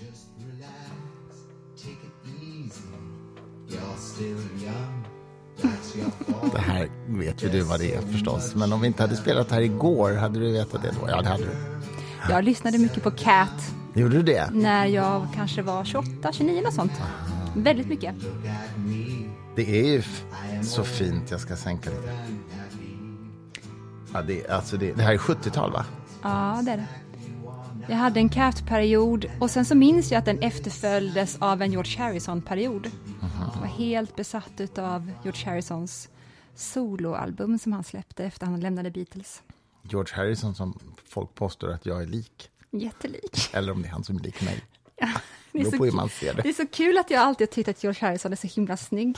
Just relax, take it easy. You're still young. Det här vet ju du vad det är förstås. Men om vi inte hade spelat här igår, hade du vetat det då? Ja, det hade du. Jag lyssnade mycket på Cat Gjorde du det? när jag kanske var 28, 29 och sånt. Väldigt mycket. Det är ju så fint. Jag ska sänka lite. Ja, det, alltså det, det här är 70-tal, va? Ja, det är det. Jag hade en Cat-period och sen så minns jag att den efterföljdes av en George Harrison-period. Jag var helt besatt av George Harrisons soloalbum som han släppte efter han lämnade Beatles. George Harrison som folk påstår att jag är lik. Jättelik. Eller om det är han som är lik mig. Det är, så ser det. det är så kul att jag alltid tyckt att George Harrison är så himla snygg.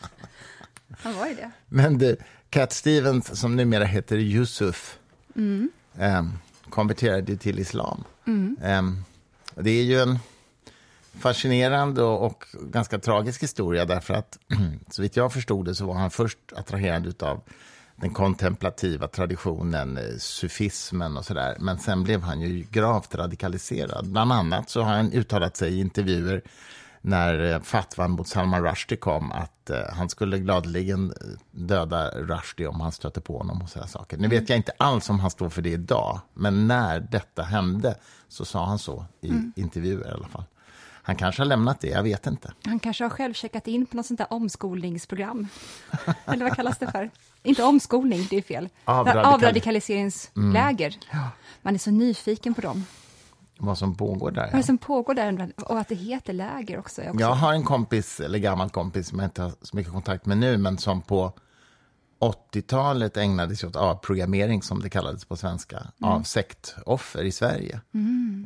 Han var ju det. Men du, Cat Stevens, som numera heter Yusuf, ehm, Ehm, konverterade till islam. Ehm, det är ju en fascinerande och, och ganska tragisk historia därför att så vitt jag förstod det så var han först attraherad av den kontemplativa traditionen, eh, sufismen och sådär. Men sen blev han ju gravt radikaliserad. Bland annat så har han uttalat sig i intervjuer när eh, fatwan mot Salman Rushdie kom att eh, han skulle gladeligen eh, döda Rushdie om han stötte på honom och sådana saker. Nu vet jag inte alls om han står för det idag, men när detta hände så sa han så i intervjuer i alla fall. Han kanske har lämnat det, jag vet inte. Han kanske har själv checkat in på något sånt där omskolningsprogram. Eller vad kallas det för? Inte omskolning, det är fel. Avradikal- Avradikaliseringsläger. Man är så nyfiken på dem. Vad som pågår där. Vad som pågår där och att det heter läger också. också. Jag har en kompis, eller gammal kompis, som jag inte har så mycket kontakt med nu, men som på 80-talet ägnade sig åt avprogrammering, som det kallades på svenska, av sektoffer i Sverige.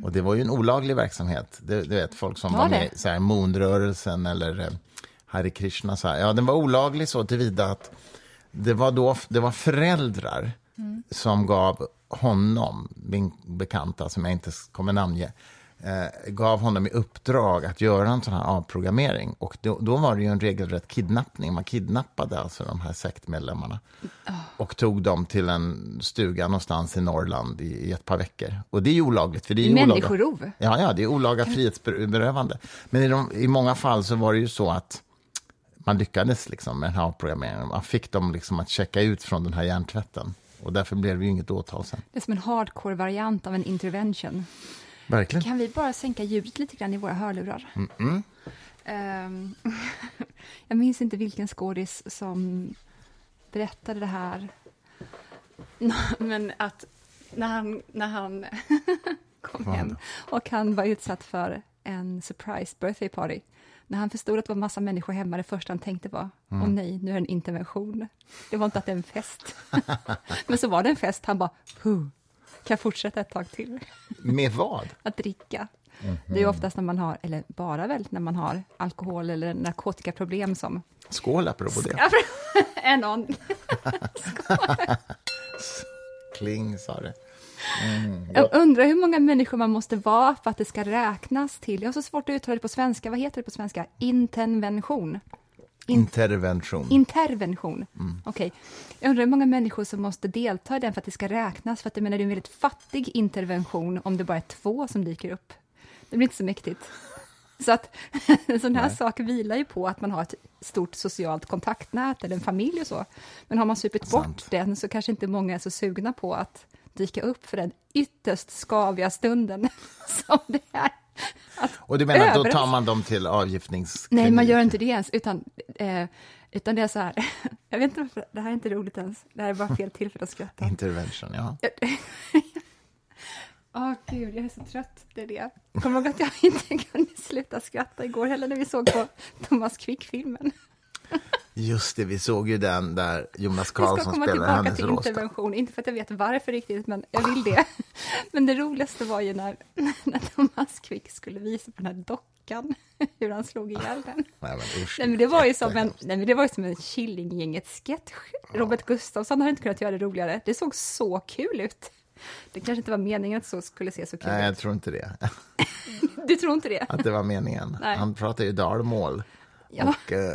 Och det var ju en olaglig verksamhet. Du, du vet, folk som Var var, med i så här, Moonrörelsen eller eh, Hare Krishna. Så här. Ja, den var olaglig så tillvida att det var, då, det var föräldrar som gav honom, min bekanta som jag inte kommer namnge, eh, gav honom i uppdrag att göra en sån här avprogrammering. Och då, då var det ju en regelrätt kidnappning. Man kidnappade alltså de här sektmedlemmarna och tog dem till en stuga någonstans i Norrland i, i ett par veckor. Och det är ju olagligt. För det är olaga- Människorov. Ja, ja, det är olaga frihetsberövande. Men i, de, i många fall så var det ju så att man lyckades liksom med den här avprogrammeringen. Man fick dem liksom att checka ut från den här hjärntvätten. Och därför blev det ju inget åtal sen. Det är som en hardcore-variant av en intervention. Verkligen. Kan vi bara sänka ljudet lite grann i våra hörlurar? Ehm, jag minns inte vilken skådis som berättade det här. Men att när han, när han kom Vad hem och han var utsatt för en surprise birthday party. När han förstod att det var massa människor hemma, det första han tänkte var, åh nej, nu är det en intervention. Det var inte att det är en fest. Men så var det en fest, han bara, kan jag fortsätta ett tag till? Med vad? att dricka. Det är ju oftast när man har, eller bara väl när man har alkohol eller narkotikaproblem som Skål apropå det. är någon. Kling sa det. Jag undrar hur många människor man måste vara för att det ska räknas till. Jag har så svårt att uttala det på svenska. Vad heter det på svenska? Intervention. Intervention. Intervention. Okej. Jag undrar hur många människor som måste delta i den för att det ska räknas. För att jag menar, det är en väldigt fattig intervention om det bara är två som dyker upp. Det blir inte så mäktigt. Så att en sån här Nej. sak vilar ju på att man har ett stort socialt kontaktnät eller en familj och så. Men har man supit bort Sant. den så kanske inte många är så sugna på att dyka upp för den ytterst skaviga stunden som det är. Och du menar, då tar man dem till avgiftningsklinik? Nej, man gör inte det ens, utan, eh, utan det är så här, jag vet inte varför, det här är inte roligt ens, det här är bara fel tillfälle att skratta. Intervention, ja. Åh gud, jag är så trött, det är det. Kommer ihåg att jag inte kunde sluta skratta igår heller när vi såg på Thomas Quick-filmen. Just det, vi såg ju den där Jonas Karlsson tillbaka hennes till Råsta. intervention, inte för att jag vet varför riktigt, men jag vill det. Men det roligaste var ju när, när Thomas Quick skulle visa på den här dockan, hur han slog ihjäl den. Nej, men usch, Nej, men det var ju som en, jättehemskt. nej, men det var ju som en Killinggänget-sketch. Robert Gustafsson hade inte kunnat göra det roligare. Det såg så kul ut. Det kanske inte var meningen att så skulle se så kul Nej, jag ut. tror inte det. Du tror inte det? Att det var meningen. Nej. Han pratar ju dalmål. Ja. Och, eh,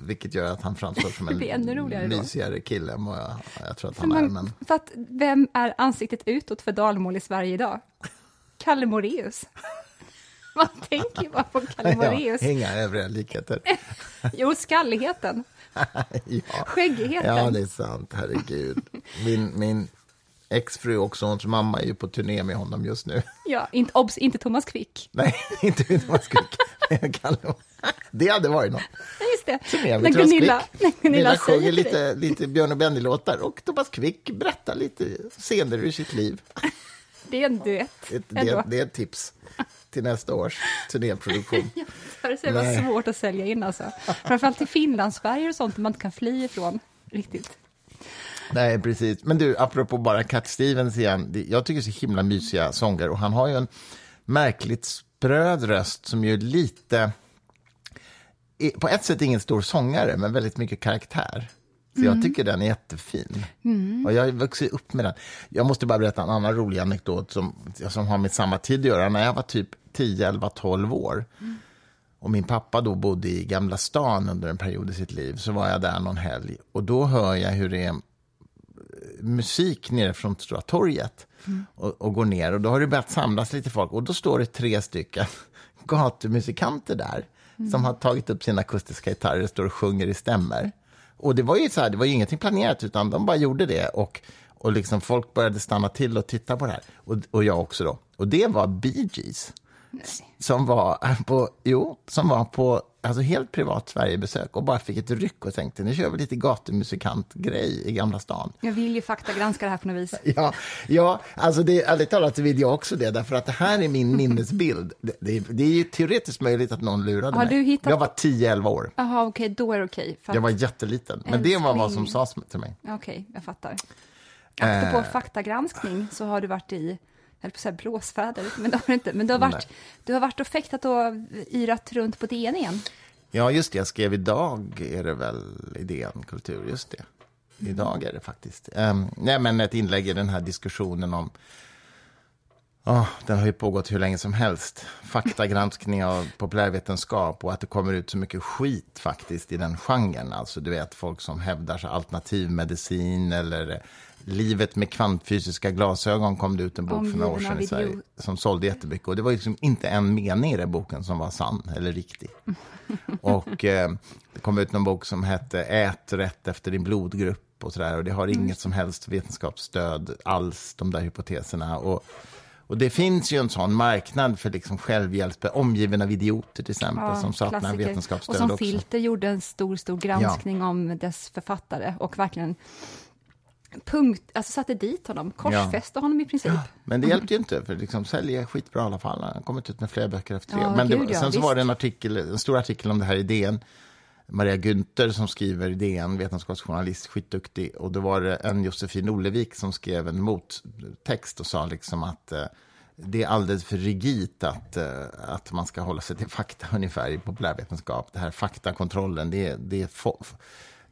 vilket gör att han framstår som ännu en roligare då. mysigare kille än vad jag, jag tror att För, han är. man, Men, för att vem är ansiktet utåt för dalmål i Sverige idag? Kalle Moreus. Man tänker bara på Kalle Moreus. ja, inga övriga likheter. Jo, skalligheten, ja. skäggigheten. ja, det är sant. Herregud. Min, min exfru och sons mamma är ju på turné med honom just nu. Ja, inte, obs, inte Thomas Quick. Nej, inte Thomas Quick. Kalle- Det hade varit något. Just det. När med Gunilla, när Gunilla Gunilla sjunger lite, lite Björn och Benny-låtar och Thomas Quick berättar lite scener ur sitt liv. Det är en duett. Det, ändå. det, det är ett tips till nästa års turnéproduktion. Ja, det är så Nej. svårt att sälja in alltså. Framförallt till Finlandsfärger och sånt man inte kan fly ifrån riktigt. Nej, precis. Men du, apropå bara Cat Stevens igen. Jag tycker det är så himla mysiga sånger och han har ju en märkligt spröd röst som ju lite... På ett sätt ingen stor sångare, men väldigt mycket karaktär. Så jag tycker den är jättefin. Och jag har vuxit upp med den. Jag måste bara berätta en annan rolig anekdot som, som har med samma tid att göra. När jag var typ 10, 11, 12 år och min pappa då bodde i Gamla stan under en period i sitt liv, så var jag där någon helg. Och då hör jag hur det är eh, musik nere från Stora torget och, och går ner. Och då har det börjat samlas lite folk och då står det tre stycken gatumusikanter där som har tagit upp sina akustiska gitarrer och står och sjunger i stämmer. Och det var ju så här, det var ju ingenting planerat utan de bara gjorde det och, och liksom folk började stanna till och titta på det här. Och, och jag också då. Och det var Bee Gees som var på, jo, som var på alltså helt privat Sverigebesök och bara fick ett ryck och tänkte nu kör vi lite gatumusikant-grej i Gamla stan. Jag vill ju faktagranska det här på något vis. Ja, ja alltså det, ärligt talat så vill jag också det, därför att det här är min minnesbild. Det, det, det är ju teoretiskt möjligt att någon lurade Har mig. du hittat- Jag var 10-11 år. Jaha, okej, då är det okej. för Jag var jätteliten. Men det var vad som Älskling. sades till mig. Okej, jag fattar. Apropå Eh. faktagranskning så har du varit i, höll på att säga blåsväder, men det har du inte. Men du har varit, du har varit och fäktat och yrat runt på DN igen. Ja, just det. Jag skrev idag, är det väl, idén kultur. Just det. Idag är det faktiskt. Um, nej, men ett inlägg i den här diskussionen om... Oh, den har ju pågått hur länge som helst. Faktagranskning av populärvetenskap och att det kommer ut så mycket skit faktiskt i den genren. Alltså du vet folk som hävdar så alternativmedicin eller Livet med kvantfysiska glasögon kom det ut en bok för några år sedan i Sverige som sålde jättemycket. Och det var liksom inte en mening i den boken som var sann eller riktig. Och eh, det kom ut någon bok som hette Ät rätt efter din blodgrupp och sådär. Och det har inget som helst vetenskapsstöd alls, de där hypoteserna. Och, och det finns ju en sån marknad för liksom självhjälp, omgiven av idioter till exempel, som saknar vetenskapsstöd Och som också. Filter gjorde en stor, stor granskning om dess författare och verkligen punkt, alltså satte dit honom, korsfäste honom i princip. Men det hjälpte ju inte, för liksom säljer skitbra i alla fall. Han har kommit ut med flera böcker efter det. Ja, Men det, gud, ja, sen så var det en, artikel, en stor artikel om det här idén. Maria Günther som skriver DN, vetenskapsjournalist, skitduktig. Och då var det en Josefin Olevik som skrev en mottext och sa liksom att eh, det är alldeles för rigitt att, eh, att man ska hålla sig till fakta ungefär i populärvetenskap. Det här faktakontrollen, det, det, är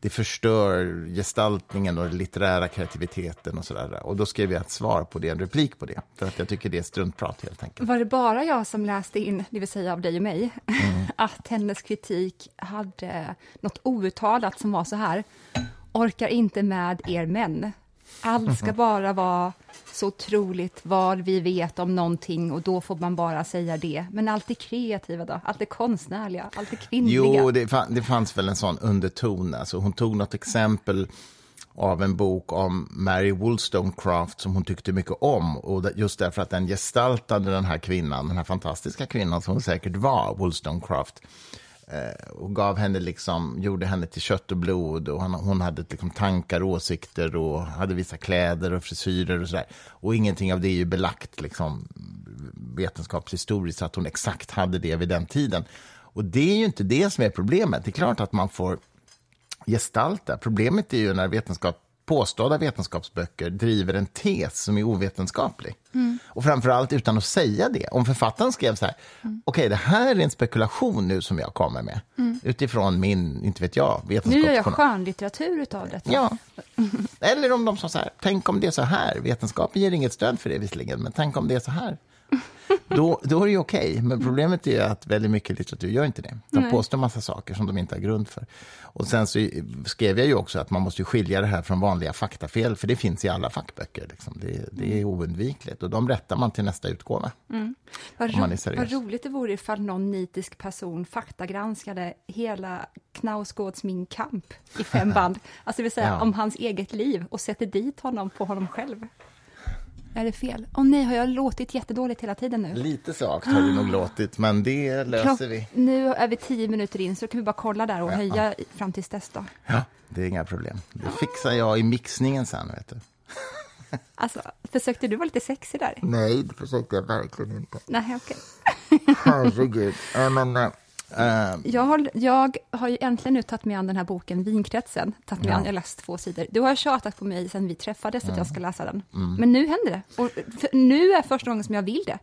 det förstör gestaltningen och den litterära kreativiteten och sådär. Och då skrev jag ett svar på det, en replik på det. För att jag tycker det är struntprat helt enkelt. Var det bara jag som läste in, det vill säga av dig och mig, Mm. att hennes kritik hade något outtalat som var så här, orkar inte med er män. Allt ska bara vara så otroligt vad vi vet om någonting och då får man bara säga det. Men allt det kreativa då? Allt det konstnärliga? Allt det kvinnliga? Jo, det, fann, det fanns väl en sån underton. Alltså, hon tog något exempel av en bok om Mary Wollstonecraft som hon tyckte mycket om. Och just därför att den gestaltade den här kvinnan, den här fantastiska kvinnan som hon säkert var, Wollstonecraft. Eh, och gav henne liksom, gjorde henne till kött och blod och hon, hon hade liksom tankar och åsikter och hade vissa kläder och frisyrer och sådär. Och ingenting av det är ju belagt liksom vetenskapshistoriskt så att hon exakt hade det vid den tiden. Och det är ju inte det som är problemet. Det är klart att man får gestalta. Problemet är ju när vetenskap, påstådda vetenskapsböcker driver en tes som är ovetenskaplig. Och framförallt utan att säga det. Om författaren skrev så här, okej det här är en spekulation nu som jag kommer med. Utifrån min, inte vet jag, Nu gör jag vetenskapsjournal. skönlitteratur utav detta. Ja. Eller om de sa så här, tänk om det är så här. Vetenskapen ger inget stöd för det visserligen, men tänk om det är så här. då, då är det ju okej. Men problemet är att väldigt mycket litteratur gör inte det. De påstår massa saker som de inte har grund för. Och sen så skrev jag ju också att man måste skilja det här från vanliga faktafel, för det finns i alla fackböcker. Liksom. Det, det är oundvikligt och de rättar man till nästa utgåva. Vad, man är ro- vad roligt det vore ifall någon nitisk person faktagranskade hela Knausgårds Min kamp i fem band. Alltså det vill säga Ja. om hans eget liv och sätter dit honom på honom själv. Är det fel? Åh nej, har jag låtit jättedåligt hela tiden nu? Lite svagt har det nog låtit, men det löser Klock- vi. Nu är vi tio minuter in, så kan vi bara kolla där och höja i- fram tills dess då. Ja, det är inga problem. Det fixar jag i mixningen sen, vet du. Alltså, försökte du vara lite sexig där? Nej, det försökte jag verkligen inte. Nej, okej. Herregud. Äh, men, äh, Jag har, jag har ju äntligen nu tagit mig an den här boken, Vinkretsen. Tagit mig Ja. an, jag har läst två sidor. Du har tjatat på mig sedan vi träffades att jag ska läsa den. Mm. Men nu händer det. Och nu är första gången som jag vill det.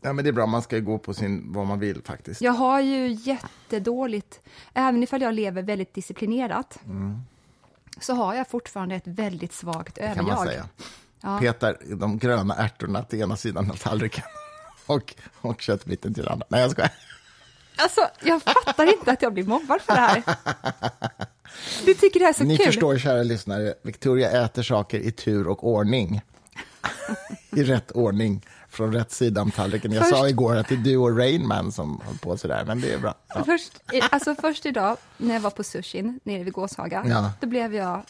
ja, men det är bra, man ska gå på sin, vad man vill faktiskt. Jag har ju jättedåligt, även ifall jag lever väldigt disciplinerat, så har jag fortfarande ett väldigt svagt Mm. kan man överjag. säga. Ja. Petar de gröna ärtorna till ena sidan av tallriken och, och köttbiten till den andra. Nej, jag skojar. Alltså, jag fattar inte att jag blir mobbad för det här. Du tycker det här är så Ni kul. förstår, kära lyssnare, Victoria äter saker i tur och ordning. I rätt ordning, från rätt sida om tallriken. Jag Först- sa igår att det är du och Rainman som höll på sådär, men det är bra. Ja. Först, i- alltså först idag, när jag var på sushin nere vid Gåshaga, Ja. då blev jag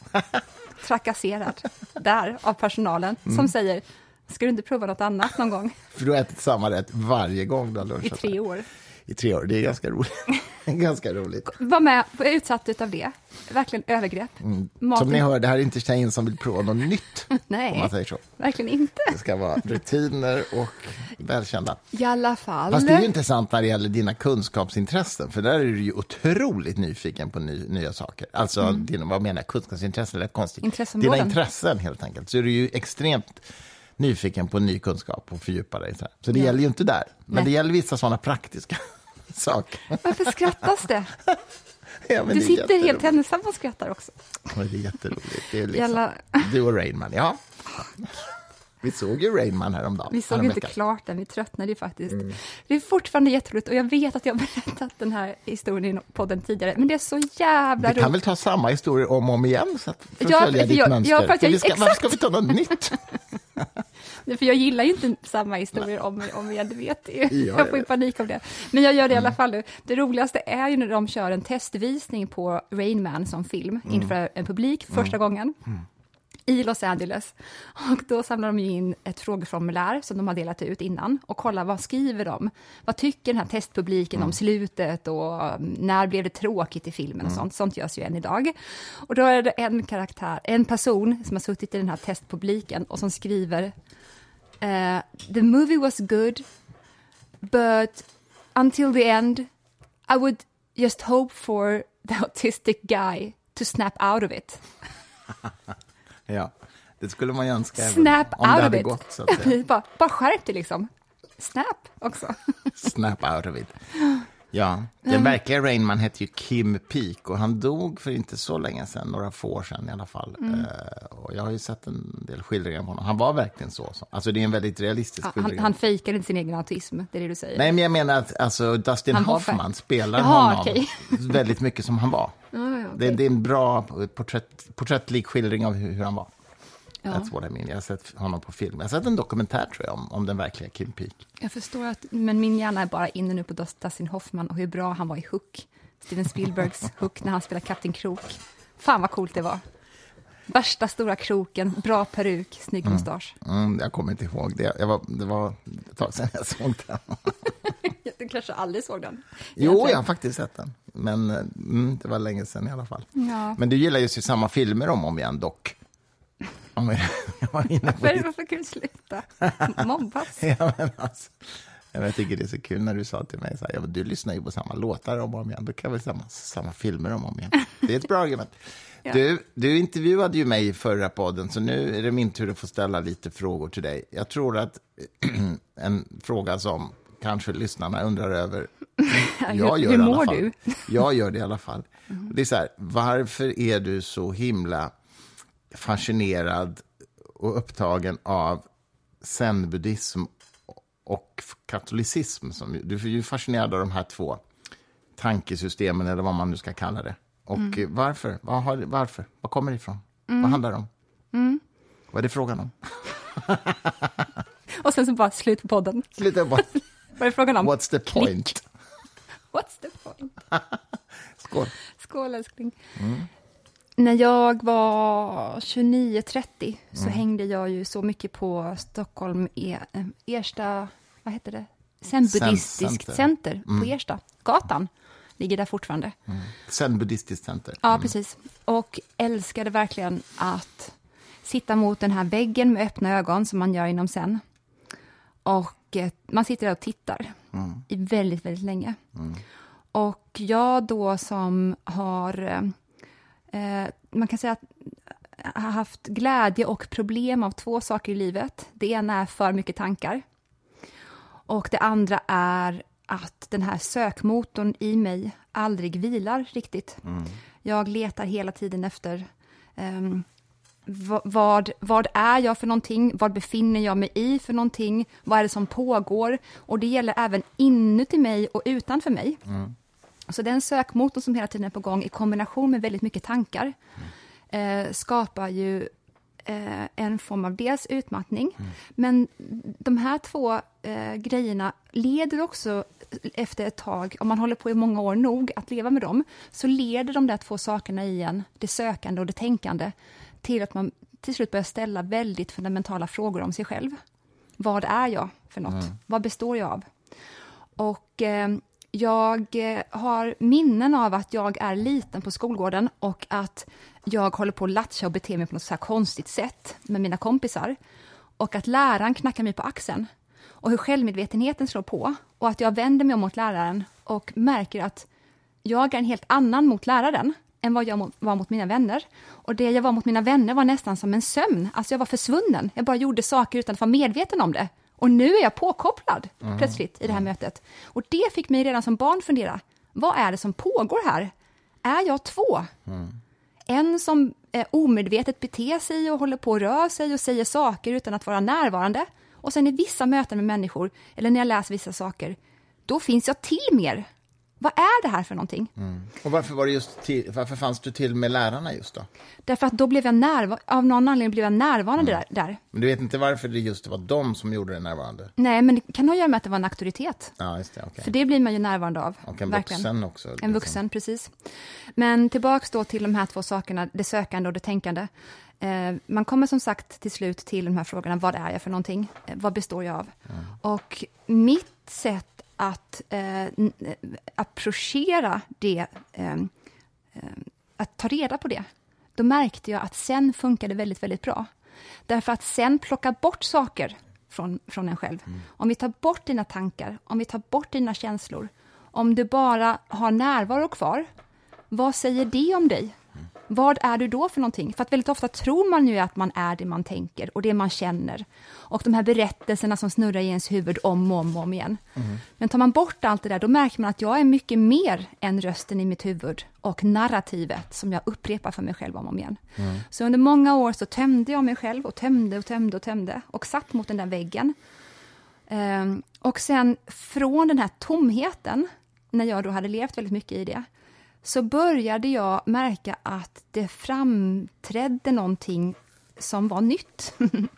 trakasserad där av personalen Mm. som säger, ska du inte prova något annat någon gång? För du har ätit samma rätt varje gång du har I lunchat. tre år. I tre år, det är ganska roligt. ganska roligt. Var med, var utsatt utav det. Verkligen övergrepp. Mm. Som ni hör, det här är inte tjejen som vill prova något nytt, om Nej, man säger så. verkligen inte. Det ska vara rutiner och välkända. I alla fall. Fast det är ju intressant när det gäller dina kunskapsintressen, för där är du ju otroligt nyfiken på ny, nya saker. Alltså, dina, vad menar jag, kunskapsintressen, lät konstigt. Dina intressen, helt enkelt. Så är du ju extremt nyfiken på ny kunskap och fördjupa dig. Så det Ja. gäller ju inte där, men Nej. det gäller vissa sådana praktiska saker. Varför skrattas det? Ja, Du sitter helt ensam och skrattar också. Men Det är jätteroligt. Det är liksom, Jävla- Du och Rainman, ja. Vi såg ju Rainman häromdagen. Vi såg inte klart den, vi tröttnade ju faktiskt. Mm. Det är fortfarande jätteroligt och jag vet att jag har berättat den här historien i podden tidigare, men det är så jävla Vi kan roligt. väl ta samma historier om och om igen så att, för att Ja, följa ditt jag- mönster. ja, för jag- ska, varför ska exakt. vi ta något nytt? För jag gillar ju inte samma historier om och om igen, du vet det ju. Ja, Jag får ju jag panik av det. Men jag gör det i alla fall nu. Det roligaste är ju när de kör en testvisning på Rain Man som film inför en publik första gången. I Los Angeles. Och då samlar de in ett frågeformulär som de har delat ut innan och kollar vad skriver de? Vad tycker den här testpubliken om slutet och um, när blev det tråkigt i filmen och sånt. Sånt görs ju än idag. Och då är det en karaktär, en person som har suttit i den här testpubliken och som skriver Uh, the movie was good, but until the end, I would just hope for the autistic guy to snap out of it. Ja, det skulle man ju önska även Snap om det out of hade it. gått. Så att säga. bara, bara skärp dig liksom. Snap också. Snap out of it. Ja, den verkliga Rainman hette ju Kim Peek och han dog för inte så länge sedan, några få år sedan i alla fall. Mm. Eh, och jag har ju sett en del skildringar på honom. Han var verkligen så. så. Alltså det är en väldigt realistisk Ja, skildring. han, han fejkar inte sin egen autism, det är det du säger. Nej, men jag menar att alltså, Dustin Han Hoffman spelar Jaha, honom okej. väldigt mycket som han var. Ja, ja, det, det är en bra porträtt, porträttlik skildring av hur, hur han var. Ja. That's what I mean. Jag har sett honom på film. Jag har sett en dokumentär tror jag om, om den verkliga Kim Peek. Jag förstår att, men min hjärna är bara inne nu på Dustin Hoffman och hur bra han var i Hook. Steven Spielbergs Hook när han spelade Kapten Krok. Fan vad coolt det var. Värsta stora kroken, bra peruk, snygg mustasch. Mm, jag kommer inte ihåg det. Jag var, det var ett tag sedan jag såg den. Du kanske aldrig såg den? Jo, jag har faktiskt sett den. Men mm, det var länge sedan i alla fall. Ja. Men du gillar ju samma filmer om och om igen dock. Om jag, jag var inne på Varför, varför kan du sluta mobbas? Ja, men alltså, Ja, men Jag tycker det är så kul när du sa till mig så här, ja, men du lyssnar ju på samma låtar om och om igen, då kan vi samma, samma filmer om och om igen. Det är ett bra argument. Ja. Du, du intervjuade ju mig i förra podden, så nu är det min tur att få ställa lite frågor till dig. Jag tror att en fråga som kanske lyssnarna undrar över, jag hur gör alla mår du? Jag gör det i alla fall. Det är så här, varför är du så himla fascinerad och upptagen av zen-buddhism och katolicism. Som, du är ju fascinerad av de här två tankesystemen, eller vad man nu ska kalla det. Och Mm. varför? Vad har, varför? Vad kommer det ifrån? Vad handlar det om? Mm. Vad är det frågan om? Och sen så bara slut på podden. Sluta bara. Vad är frågan om? What's the point? What's the point? Skål. Skål älskling. När jag var 29-30 så hängde jag ju så mycket på Stockholm e eh, Ersta, vad heter det? Zen-buddhistiskt Zen center på Ersta. Gatan ligger där fortfarande. Sen buddhistiskt center. Ja, precis. Och älskade verkligen att sitta mot den här väggen med öppna ögon som man gör inom sen. Och eh, man sitter där och tittar i väldigt, väldigt länge. Och jag då som har, eh, man kan säga att har haft glädje och problem av två saker i livet. Det ena är för mycket tankar. Och det andra är att den här sökmotorn i mig aldrig vilar riktigt. Jag letar hela tiden efter va- vad, vad är jag för någonting? Vad befinner jag mig i för någonting? Vad är det som pågår? Och det gäller även inuti mig och utanför mig. Så den sökmotorn som hela tiden är på gång i kombination med väldigt mycket tankar eh, skapar ju eh, en form av dels utmattning, men de här två eh, grejerna leder också efter ett tag, om man håller på i många år nog att leva med dem, så leder de där två sakerna i en, det sökande och det tänkande, till att man till slut börjar ställa väldigt fundamentala frågor om sig själv. Vad är jag för något? Vad består jag av? Och eh, jag eh, har minnen av att jag är liten på skolgården och att jag håller på att latcha och bete mig på något så här konstigt sätt med mina kompisar. Och att läraren knackar mig på axeln. Och hur självmedvetenheten slår på. Och att jag vänder mig om mot läraren och märker att jag är en helt annan mot läraren än vad jag var mot mina vänner. Och det jag var mot mina vänner var nästan som en sömn. Alltså jag var försvunnen. Jag bara gjorde saker utan att vara medveten om det. Och nu är jag påkopplad plötsligt i det här mötet. Och det fick mig redan som barn fundera. Vad är det som pågår här? Är jag två? En som eh, omedvetet beter sig och håller på och rör sig och säger saker utan att vara närvarande. Och sen i vissa möten med människor, eller när jag läser vissa saker, då finns jag till mer. Vad är det här för någonting? Och varför, var det just till, varför fanns du till med lärarna just då? Därför att då blev jag närvarande, av någon anledning blev jag närvarande där, där. Men du vet inte varför det just var de som gjorde det närvarande? Nej, men det kan ha att göra med att det var en auktoritet. Ja, just det. okej. För det blir man ju närvarande av. Och en verkligen. vuxen också. En liksom. vuxen, precis. Men tillbaks då till de här två sakerna, det sökande och det tänkande. Eh, man kommer som sagt till slut till de här frågorna, vad är jag för någonting? Eh, vad består jag av? Och mitt sätt att eh, eh, approchera det, eh, eh, att ta reda på det, då märkte jag att sen funkade väldigt, väldigt bra. Därför att sen plocka bort saker från, från en själv. Om vi tar bort dina tankar, om vi tar bort dina känslor, om du bara har närvaro kvar, vad säger det om dig? Vad är du då för någonting? För att väldigt ofta tror man ju att man är det man tänker och det man känner. Och de här berättelserna som snurrar i ens huvud om och om, och om igen. Men tar man bort allt det där, då märker man att jag är mycket mer än rösten i mitt huvud och narrativet som jag upprepar för mig själv om och om igen. Så under många år så tömde jag mig själv och tömde och tömde och tömde och satt mot den där väggen. Ehm, och sen från den här tomheten, när jag då hade levt väldigt mycket i det, så började jag märka att det framträdde någonting som var nytt.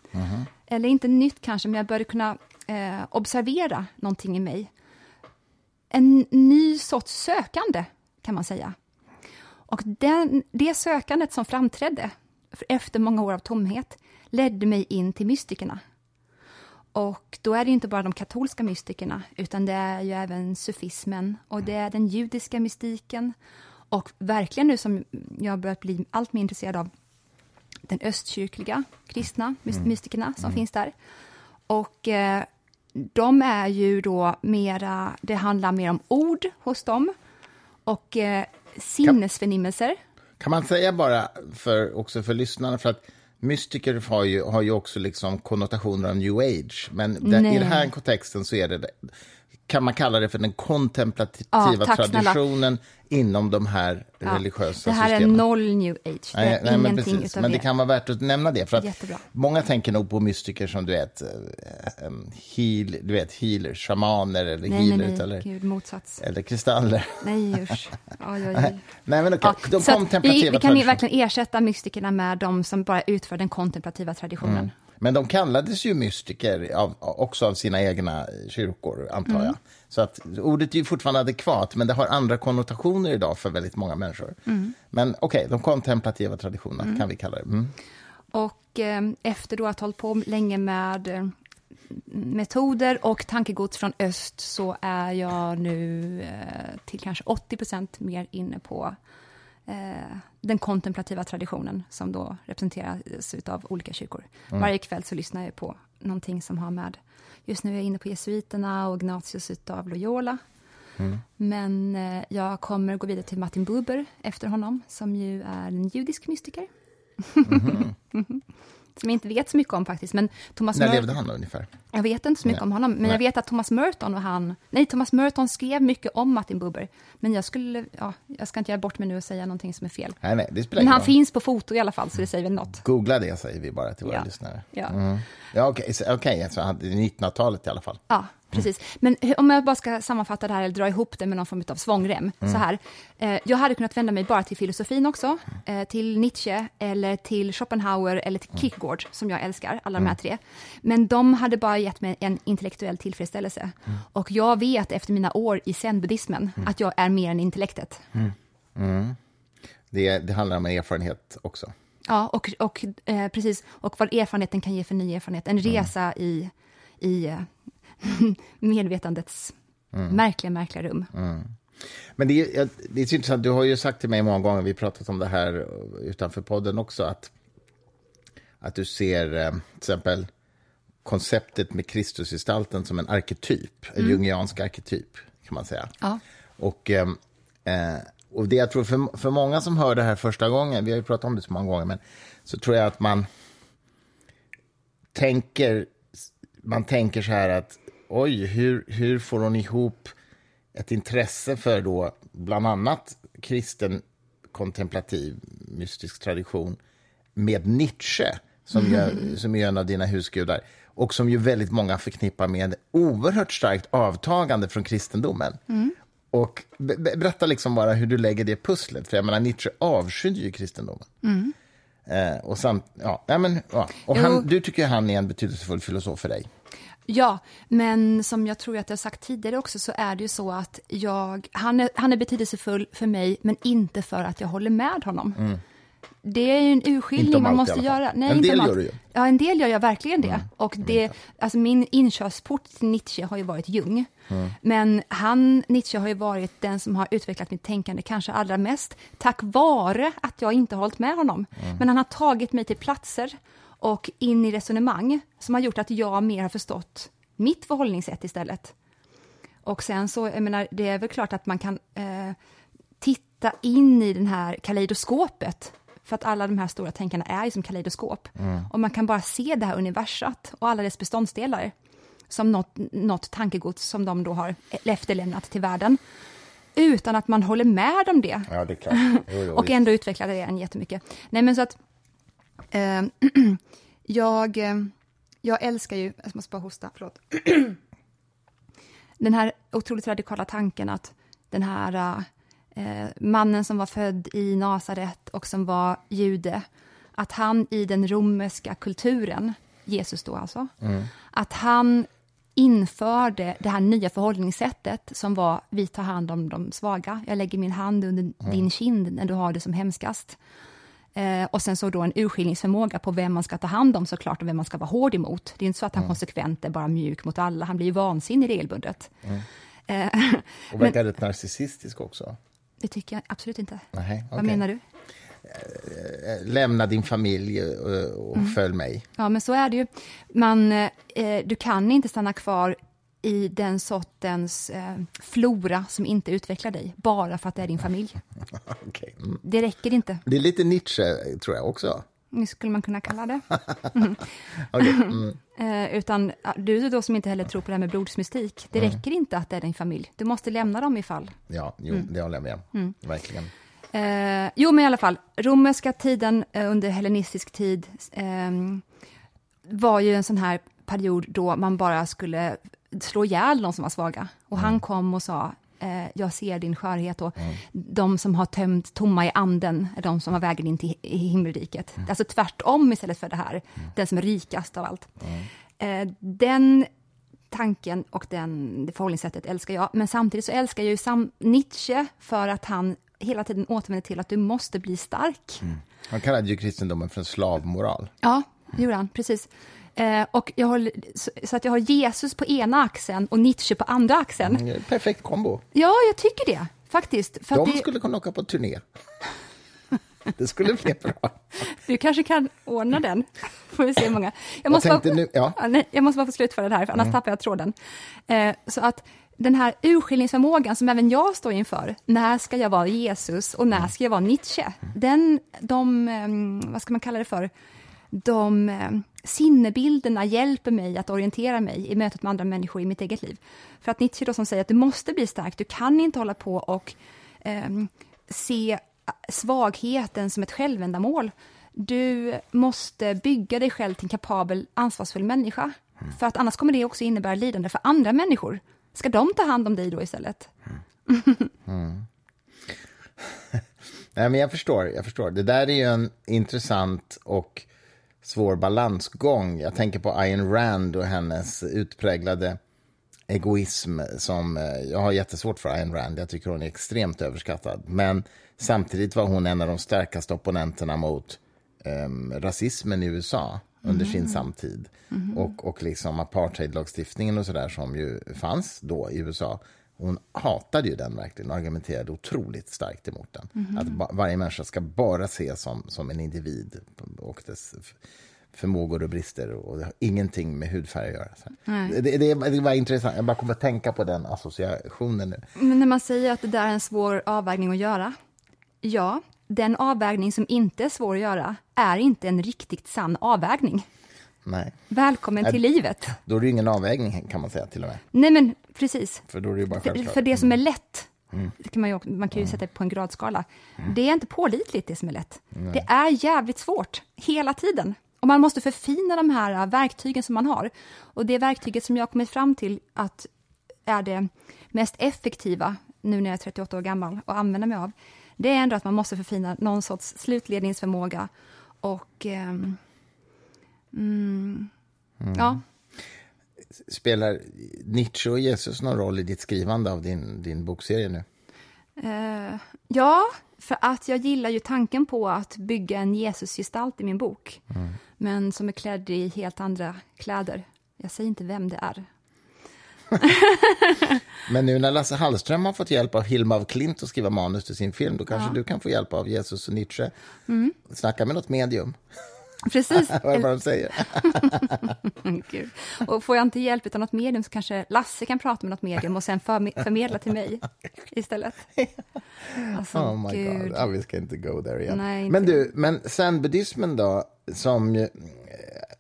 Eller inte nytt kanske, men jag började kunna eh, observera någonting i mig. En ny sorts sökande, kan man säga. Och den, det sökandet som framträdde efter många år av tomhet ledde mig in till mystikerna. Och då är det inte bara de katolska mystikerna, utan det är ju även sufismen och det är den judiska mystiken. Och verkligen nu som jag börjat bli allt mer intresserad av den östkyrkliga kristna mys- mystikerna som finns där. Och eh, de är ju då mera, det handlar mer om ord hos dem och eh, sinnesförnimmelser. Kan man säga bara, för, också för lyssnarna, för att mystiker har ju, har ju också liksom konnotationer av new age, men det, i den här kontexten så är det kan man kalla det för den kontemplativa Ja, traditionen inom de här Ja. religiösa Det här är systemen. noll new age. Det är Nej, nej, men, precis. utav men det det. kan vara värt att nämna det. För att Jättebra. många tänker nog på mystiker som du vet, eh, heal, du vet healers, shamaner eller Nej, nej, healers nej. eller, Gud, motsats. eller kristaller. Nej, usch. Oj, oj, oj. Nej, men okej, Ja, de kontemplativa vi, vi kan verkligen ersätta mystikerna med de som bara utför den kontemplativa traditionen. Mm. Men de kallades ju mystiker av, också av sina egna kyrkor, antar Mm. jag. Så att ordet är ju fortfarande adekvat, men det har andra konnotationer idag för väldigt många människor. Mm. Men okej, de kontemplativa traditionerna kan vi kalla det. Mm. Och eh, efter då att ha hållit på länge med eh, metoder och tankegods från öst så är jag nu eh, till kanske 80 procent mer inne på den kontemplativa traditionen som då representeras av olika kyrkor. Varje kväll så lyssnar jag på någonting som har med, just nu är jag inne på jesuiterna och Ignatius utav Loyola. Men eh, jag kommer gå vidare till Martin Buber efter honom, som ju är en judisk mystiker. som jag inte vet så mycket om faktiskt, men Thomas När Mer- levde han då, ungefär? jag vet inte så mycket Nej. om honom, men Nej. jag vet att Thomas Merton och han... Nej, Thomas Merton skrev mycket om Martin Buber. Men jag skulle... Ja, jag ska inte göra bort mig nu och säga någonting som är fel. Nej, nej, det spelar Men han roll. finns på foto i alla fall, så det säger väl något. Googla det, säger vi bara till våra Ja. lyssnare. Ja. Mm. Ja, okej, så- okej, alltså, han- 1900-talet i alla fall. Ja, precis. Men om jag bara ska sammanfatta det här, eller dra ihop det med någon form av svångrem. Så här. Eh, jag hade kunnat vända mig bara till filosofin också, eh, till Nietzsche, eller till Schopenhauer, eller till Kierkegaard, som jag älskar, alla de här tre. Men de hade bara gett mig en intellektuell tillfredsställelse. Och jag vet efter mina år i zen-buddhismen att jag är mer än intellektet. Det, det handlar om erfarenhet också. Ja, och, och eh, precis. Och vad erfarenheten kan ge för ny erfarenhet. En resa i, i medvetandets märkliga, märkliga rum. Men det är, det är så intressant, du har ju sagt till mig många gånger, vi pratat om det här utanför podden också, att, att du ser eh, till exempel konceptet med Kristusgestalten som en arketyp, en jungiansk arketyp, kan man säga. Ja. Och, eh, eh, och det jag tror för, för många som hör det här första gången, vi har ju pratat om det så många gånger, men så tror jag att man tänker, man tänker så här att oj, hur, hur får hon ihop ett intresse för då bland annat kristen kontemplativ mystisk tradition med Nietzsche, som, ju, som är en av dina husgudar, och som ju väldigt många förknippar med oerhört starkt avtagande från kristendomen. Och be- be- berätta liksom bara hur du lägger det pusslet, för jag menar Nietzsche avskydde ju kristendomen. Eh, och samt, ja, men, ja. Och han, du tycker han är en betydelsefull filosof för dig. Ja, men som jag tror att jag har sagt tidigare också så är det ju så att jag, han är, han är betydelsefull för mig, men inte för att jag håller med honom. Det är ju en urskiljning man måste göra. En inte del gör du ju. Ja, en del gör jag verkligen det. Och det, alltså min inkörsport till Nietzsche har ju varit Jung. Men han, Nietzsche har ju varit den som har utvecklat mitt tänkande kanske allra mest, tack vare att jag inte har hållit med honom. Men han har tagit mig till platser och in i resonemang som har gjort att jag mer har förstått mitt förhållningssätt istället. Och sen så, jag menar, det är väl klart att man kan eh, titta in i den här kaleidoskopet. För att alla de här stora tänkarna är ju som kaleidoskop. Och man kan bara se det här universat och alla dess beståndsdelar som något, något tankegods som de då har efterlämnat till världen. Utan att man håller med om det. Ja, det. Jo, jo, och ändå utvecklade det en jättemycket. Nej, men så att jag, eh, jag älskar ju, jag måste bara hosta, förlåt. Den här otroligt radikala tanken att den här eh, mannen som var född i Nasaret och som var jude, att han i den romerska kulturen, Jesus då alltså, att han införde det här nya förhållningssättet som var vi tar hand om de svaga. Jag lägger min hand under din kind när du har det som hemskast. Eh, och sen så då en urskiljningsförmåga på vem man ska ta hand om såklart och vem man ska vara hård emot. Det är inte så att han konsekvent är bara mjuk mot alla, han blir ju vansinnig regelbundet. Eh, Och verkar rätt narcissistisk också. det tycker jag absolut inte. Nej, Vad okej. menar du? Eh, Lämna din familj och, och Mm. följ mig. Ja, men så är det ju. Man, eh, du kan inte stanna kvar i den sortens eh, flora som inte utvecklar dig, bara för att det är din familj. Okej. Mm. Det räcker inte, Det är lite Nietzsche, tror jag också. det skulle man kunna kalla det. Okej, mm. Eh, utan du då som inte heller tror på det här med blodsmystik, det räcker inte att det är din familj. Du måste lämna dem ifall. Ja, jo, det håller jag med om. Verkligen. Eh, jo, men i alla fall, romerska tiden eh, under hellenistisk tid ehm, var ju en sån här period då man bara skulle slå ihjäl de som var svaga. Och han kom och sa, eh, jag ser din skörhet och de som har tömt tomma i anden är de som har vägen in till himmelriket. Alltså tvärtom istället för det här, den som är rikast av allt. Eh, den tanken och den, det förhållningssättet älskar jag, men samtidigt så älskar jag ju sam Nietzsche för att han hela tiden återvänder till att du måste bli stark. Han kallade ju kristendomen för en slavmoral. Ja, det gjorde han, precis. Eh, och jag har, så, så att jag har Jesus på ena axeln och Nietzsche på andra axeln. Mm, Perfekt kombo. Ja, jag tycker det, faktiskt. För De det, skulle kunna åka på turné. Det skulle bli bra. Du kanske kan ordna den. Får vi se hur många. Jag måste, bara, nu, ja. Jag måste bara få slutföra det här, för annars tappar jag tråden. Eh, så att den här urskiljningsförmågan som även jag står inför, när ska jag vara Jesus och när ska jag vara Nietzsche? Den, de, eh, vad ska man kalla det för, de eh, sinnebilderna hjälper mig att orientera mig i mötet med andra människor i mitt eget liv. För att Nietzsche då som säger att du måste bli stark, du kan inte hålla på och ehm, se svagheten som ett självändamål. Du måste bygga dig själv till en kapabel, ansvarsfull människa. För att annars kommer det också innebära lidande för andra människor. Ska de ta hand om dig då istället? Nej, men jag förstår, jag förstår. Det där är ju en intressant och svår balansgång. Jag tänker på Ayn Rand och hennes utpräglade egoism som eh, jag har jättesvårt för Ayn Rand. Jag tycker hon är extremt överskattad. Men samtidigt var hon en av de starkaste opponenterna mot em, rasismen i USA under sin samtid. Och, och liksom apartheidlagstiftningen och sådär som ju fanns då i USA. Hon hatade ju den verkligen och argumenterade otroligt starkt emot den. Att ba- varje människa ska bara ses som, som en individ och dess förmågor och brister och det har ingenting med hudfärg att göra. Det, det, det var intressant, jag bara kommer att tänka på den associationen nu. Men när man säger att det där är en svår avvägning att göra. Ja, den avvägning som inte är svår att göra är inte en riktigt sann avvägning. Nej, Välkommen till livet. då är det ingen avvägning kan man säga till och med. Nej, men precis. För då är det bara För, för det som är lätt, det kan man, ju, man kan ju sätta på en gradskala, det är inte pålitligt det som är lätt. Det är jävligt svårt, hela tiden. Och man måste förfina de här äh, verktygen som man har. Och det verktyget som jag har kommit fram till att är det mest effektiva, nu när jag är 38 år gammal, och använda mig av, det är ändå att man måste förfina någon sorts slutledningsförmåga och... mm, Ja, Spelar Nietzsche och Jesus någon roll i ditt skrivande av din, din bokserie nu? Eh, ja, för att jag gillar ju tanken på att bygga en Jesusgestalt i min bok. Men som är klädd i helt andra kläder. Jag säger inte vem det är. Men nu när Lasse Hallström har fått hjälp av Hilma af Klint att skriva manus till sin film, då kanske du kan få hjälp av Jesus och Nietzsche. Snacka med något medium, Precis. vad är det de säger? Gud. Och får jag inte hjälp av något medium så kanske Lasse kan prata med något medium och sen förme- förmedla till mig istället. Alltså, Oh my Gud. god, ja, vi ska inte go there igen. Nej, men du, men zen-buddhismen då, som eh,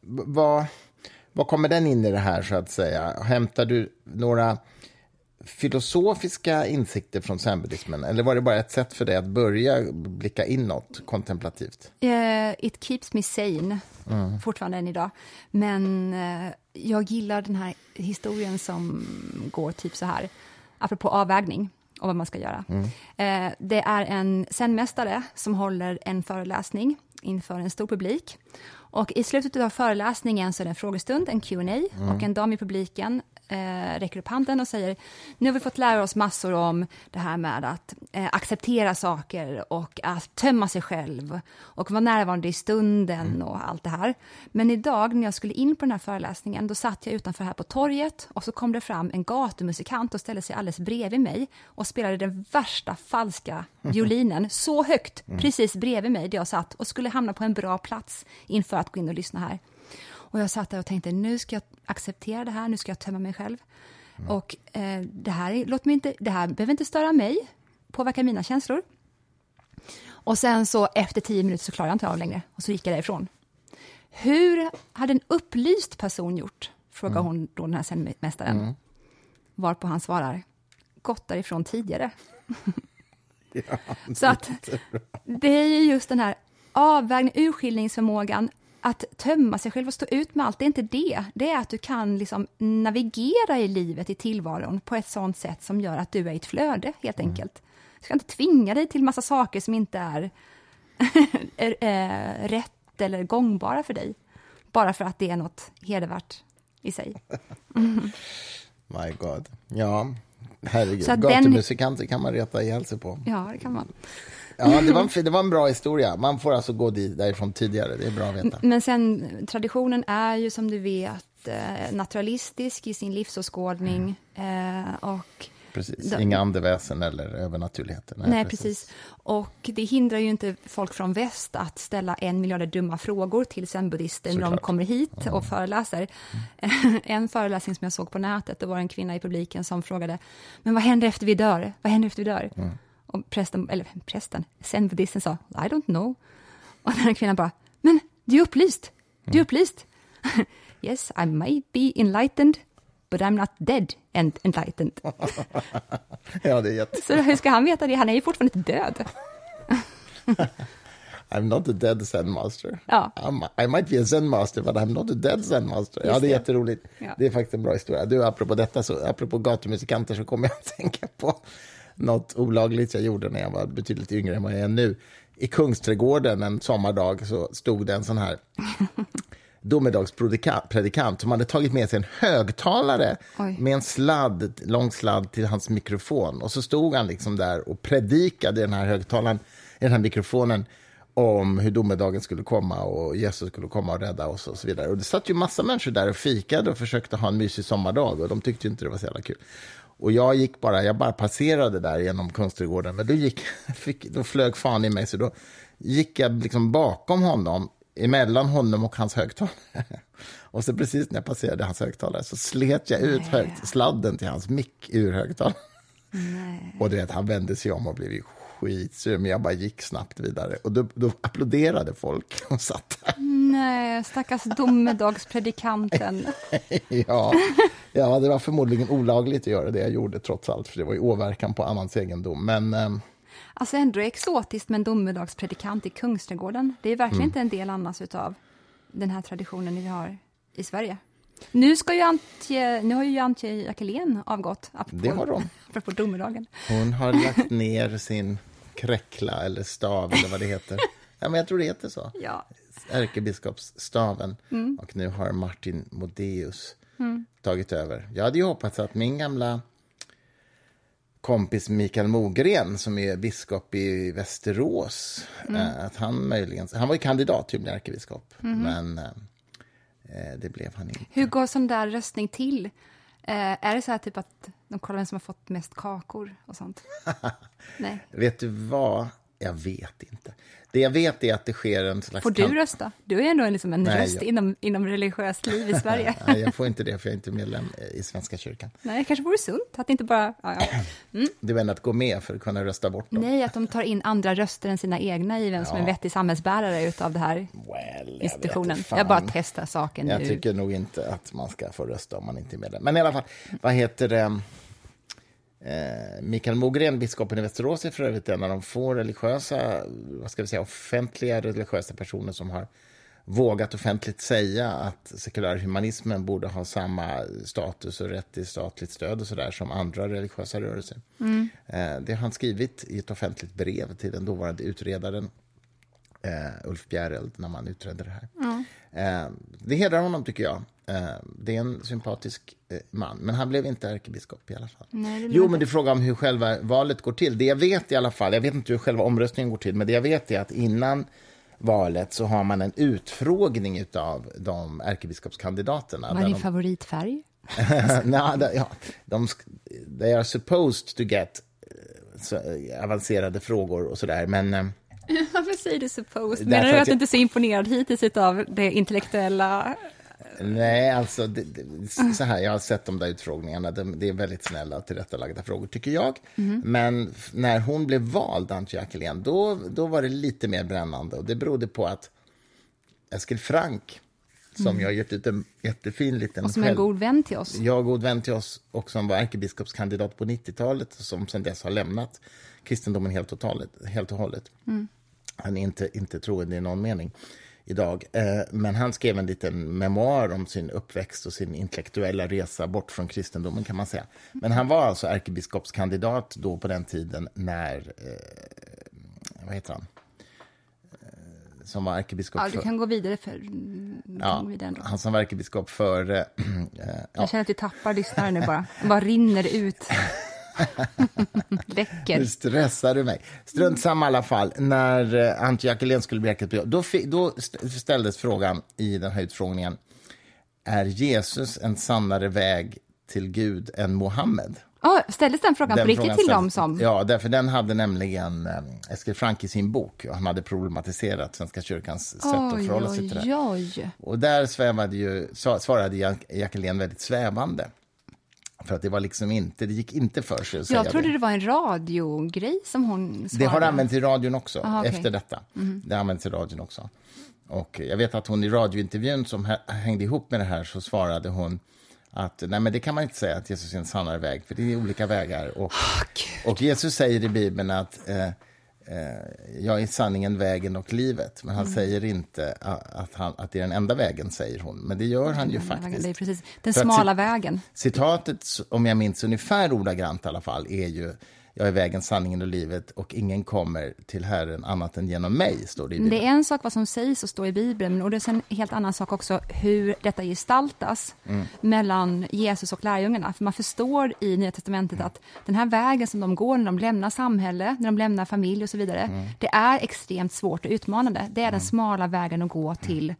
vad, vad kommer den in i det här så att säga? Hämtar du några filosofiska insikter från zen-buddhismen? Eller var det bara ett sätt för dig att börja blicka inåt kontemplativt? Eh, it keeps me sane, fortfarande än idag. Men eh, jag gillar den här historien som går typ så här, apropå avvägning och vad man ska göra. Eh, det är en zenmästare som håller en föreläsning inför en stor publik. Och i slutet av föreläsningen så är det en frågestund, en Q&A och en dam i publiken eh, räcker upp handen och säger nu har vi fått lära oss massor om det här med att eh, acceptera saker och att tömma sig själv och vara närvarande i stunden och allt det här. Men idag när jag skulle in på den här föreläsningen då satt jag utanför här på torget och så kom det fram en gatumusikant och ställde sig alldeles bredvid mig och spelade den värsta falska violinen så högt precis bredvid mig där jag satt och skulle hamna på en bra plats inför att gå in och lyssna här. Och jag satt där och tänkte, nu ska jag acceptera det här, nu ska jag tömma mig själv. Och eh, det, här, är- låt mig inte, det här behöver inte störa mig, påverka mina känslor. Och sen så efter tio minuter så klarade jag inte av längre och så gick jag därifrån. Hur hade en upplyst person gjort? Frågar hon då den här zenmästaren. Mm. Varpå han svarar, gått därifrån tidigare. Ja, Så att det är ju just den här avvägningen, urskiljningsförmågan, att tömma sig själv och stå ut med allt, det är inte det. Det är att du kan liksom navigera i livet, i tillvaron, på ett sånt sätt som gör att du är i ett flöde, helt enkelt. Du ska inte tvinga dig till massa saker som inte är, är, är rätt eller gångbara för dig, bara för att det är något hedervärt i sig. My God. Ja, herregud. Att den- Gatumusikanter kan man reta ihjäl sig på. Ja, det kan man. Ja, det var, en, det var en bra historia. Man får alltså gå dit, därifrån tidigare. Det är bra att veta. Men sen, traditionen är ju som du vet eh, naturalistisk i sin livsåskådning. Eh, och, Precis. Inga andeväsen eller övernaturligheter. nej, precis. Och det hindrar ju inte folk från väst att ställa en miljard dumma frågor till zen-buddister när de kommer hit och föreläser. En föreläsning som jag såg på nätet, det var en kvinna i publiken som frågade, men vad händer efter vi dör? Vad händer efter vi dör? Och prästen, eller prästen, zen-buddhisten sa, I don't know. Och den här kvinnan bara, men du är upplyst, du är upplyst. yes, I might be enlightened, but I'm not dead and enlightened. Ja, det är jätte... Så hur ska han veta det? Han är ju fortfarande död. I'm not a dead zen master. Ja. I'm, I might be a zen master, but I'm not a dead zen master. Ja, det är det. jätteroligt. Ja. Det är faktiskt en bra historia. Du, apropå detta, så, apropå gatumusikanter, så kommer jag att tänka på något olagligt jag gjorde när jag var betydligt yngre än vad jag är nu. I Kungsträdgården en sommardag så stod det en sån här domedagspredikant som hade tagit med sig en högtalare Oj. med en sladd, lång sladd till hans mikrofon. Och så stod han liksom där och predikade i den här högtalaren, i den här mikrofonen om hur domedagen skulle komma och Jesus skulle komma och rädda oss och så vidare. Och det satt ju massa människor där och fikade och försökte ha en mysig sommardag och de tyckte inte det var så jävla kul. Och jag gick bara, jag bara passerade där genom Kungsträdgården, men då, gick, fick, då flög fan i mig, så då gick jag liksom bakom honom, emellan honom och hans högtalare. Och så precis när jag passerade hans högtalare så slet jag ut högt, sladden till hans mick ur högtalaren. Och du vet, han vände sig om och blev ju skitsur, men jag bara gick snabbt vidare. Och då, då applåderade folk och satt där. Nej, stackars domedagspredikanten. Ja, ja, det var förmodligen olagligt att göra det jag gjorde trots allt, för det var ju åverkan på annans egendom. Men eh, Alltså ändå exotiskt med en domedagspredikant i Kungsträdgården. Det är verkligen Mm. inte en del annars utav den här traditionen vi har i Sverige. Nu, ska ju Antje, nu har ju Antje Jackelén avgått, apropå, Det har hon. apropå domedagen. hon har lagt ner sin kräckla eller stav eller vad det heter. Ja, men jag tror det heter så. Ja. ärkebiskopsstaven. Och nu har Martin Modéus tagit över. Jag hade ju hoppats att min gamla kompis Mikael Mogren, som är biskop i Västerås, eh, att han möjligen... Han var ju kandidat till att bli ärkebiskop, men eh, eh, det blev han inte. Hur går sån där röstning till? Eh, är det så här typ att de kollar vem som har fått mest kakor och sånt? Nej. Vet du vad? Jag vet inte. Det jag vet är att det sker en slags... Får du rösta? Du är ändå liksom en Nej, röst jag- inom, inom religiöst liv i Sverige. Nej, jag får inte det, för jag är inte medlem i Svenska kyrkan. Nej, det kanske vore sunt att inte bara... Ja, ja. Det är väl att gå med för att kunna rösta bort dem. Nej, att de tar in andra röster än sina egna i vem som är en vettig samhällsbärare utav det här Well, jag institutionen. fan. Jag bara testar saken Jag nu. tycker nog inte att man ska få rösta om man inte är medlem. Men i alla fall, vad heter det? Eh, Mikael Mogren, biskopen i Västerås, är för övrigt en av de få religiösa, vad ska vi säga, offentliga religiösa personer som har vågat offentligt säga att sekulärhumanismen borde ha samma status och rätt till statligt stöd och sådär som andra religiösa rörelser. Eh, det har han skrivit i ett offentligt brev till den dåvarande utredaren eh, Ulf Bjäreld när man utredde det här. Eh, det hedrar honom, tycker jag. Eh, det är en sympatisk eh, man, men han blev inte ärkebiskop i alla fall. Nej, jo, men du frågar om hur själva valet går till. Det jag vet i alla fall, jag vet inte hur själva omröstningen går till, men det jag vet är att innan valet så har man en utfrågning av de ärkebiskopskandidaterna. Vad är din de- favoritfärg? Nej, det- ja, de, they are supposed to get eh, så, avancerade frågor och sådär, men Varför säger du supposed? Menar du att att du jag- inte är så imponerad hittills av det intellektuella? Nej, alltså det, det, så här, jag har sett de där utfrågningarna, de, det är väldigt snälla och tillrättalagda frågor tycker jag. Men f- när hon blev vald, Antje Jackelén, då, då var det lite mer brännande och det berodde på att Eskil Frank som jag har gett ut en jättefin liten... Mm. Och som är en god vän till oss. jag god vän till oss och som var ärkebiskopskandidat på 90-talet och som sen dess har lämnat kristendomen helt och, talet, helt och hållet. Han är inte, inte troende i någon mening idag. Eh, men han skrev en liten memoar om sin uppväxt och sin intellektuella resa bort från kristendomen kan man säga. Men han var alltså ärkebiskopskandidat då på den tiden när, eh, vad heter han? Eh, som var ärkebiskop Ja, du kan gå vidare för... du ja, gå vidare han som var ärkebiskop för eh, ja, Jag känner att vi tappar lyssnare nu bara. Bara rinner ut. Nu Läcker. stressar du mig. Strunt samma i alla fall. När eh, Antje Jackelén skulle bli ärkebiskop, då, då st- ställdes frågan i den här utfrågningen. Är Jesus en sannare väg till Gud än Mohammed? Oh, ställdes den frågan Den på riktigt till dem som... Ja, därför den hade nämligen eh, Eskil Frank i sin bok. Och han hade problematiserat Svenska kyrkans sätt att Oj, förhålla sig till det. oj, oj. Och där svävade ju, svarade Jack- Jackelén väldigt svävande. För att det var liksom inte, det gick inte för sig att Jag trodde det. det var en radiogrej som hon svarade. Det har använts i radion också, Aha. Mhm. efter detta. Det har använts i radion också. Och jag vet att hon i radiointervjun som hä- hängde ihop med det här så svarade hon att nej men det kan man inte säga att Jesus är en sannare väg, för det är olika vägar. Och, och Jesus säger i Bibeln att eh, jag är sanningen, vägen och livet. Men han Mm. säger inte att, han, att det är den enda vägen, säger hon. Men det gör han ju Den vägen, faktiskt. Är precis. Den smala vägen. Citatet, om jag minns ungefär ordagrant i alla fall, är ju jag är vägen, sanningen och livet och ingen kommer till Herren annat än genom mig, står det i Det Bibeln. är en sak vad som sägs och står i Bibeln, och det är en helt annan sak också hur detta gestaltas Mm. mellan Jesus och lärjungarna. För man förstår i Nya Testamentet att den här vägen som de går när de lämnar samhälle, när de lämnar familj och så vidare, Mm. det är extremt svårt och utmanande. Det är den smala vägen att gå till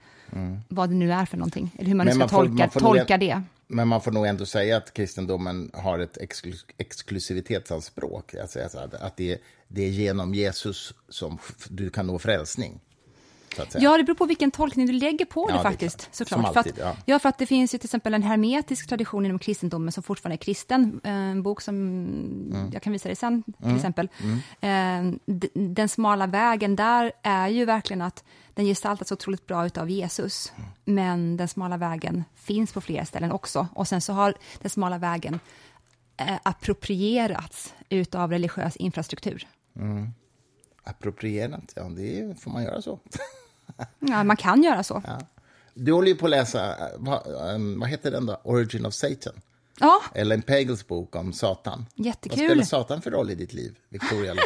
vad det nu är för någonting, eller hur man nu Mm. Men ska man får- tolka, man får tolka det. Men man får nog ändå säga att kristendomen har ett exklu- exklusivitetsanspråk. Alltså, att det, det, det är genom Jesus som du kan nå frälsning. Så att säga. Ja, det beror på vilken tolkning du lägger på Ja, det det faktiskt. klart. Såklart. Som för alltid, att, ja. ja. för att det finns ju till exempel en hermetisk tradition inom kristendomen som fortfarande är kristen. Eh, En bok som Mm. jag kan visa dig sen, till exempel. Eh, d- Den smala vägen där är ju verkligen att den gestaltas otroligt bra utav Jesus. Mm. Men den smala vägen finns på flera ställen också. Och sen så har den smala vägen eh, approprierats utav religiös infrastruktur. Approprierat, ja det får man göra så. Ja, man kan göra så. Ja. Du håller ju på att läsa, eh, vad, eh, vad heter den då? Origin of Satan. Ja, Ellen Pagels bok om Satan. Jättekul. Vad spelar Satan för roll i ditt liv, Victoria?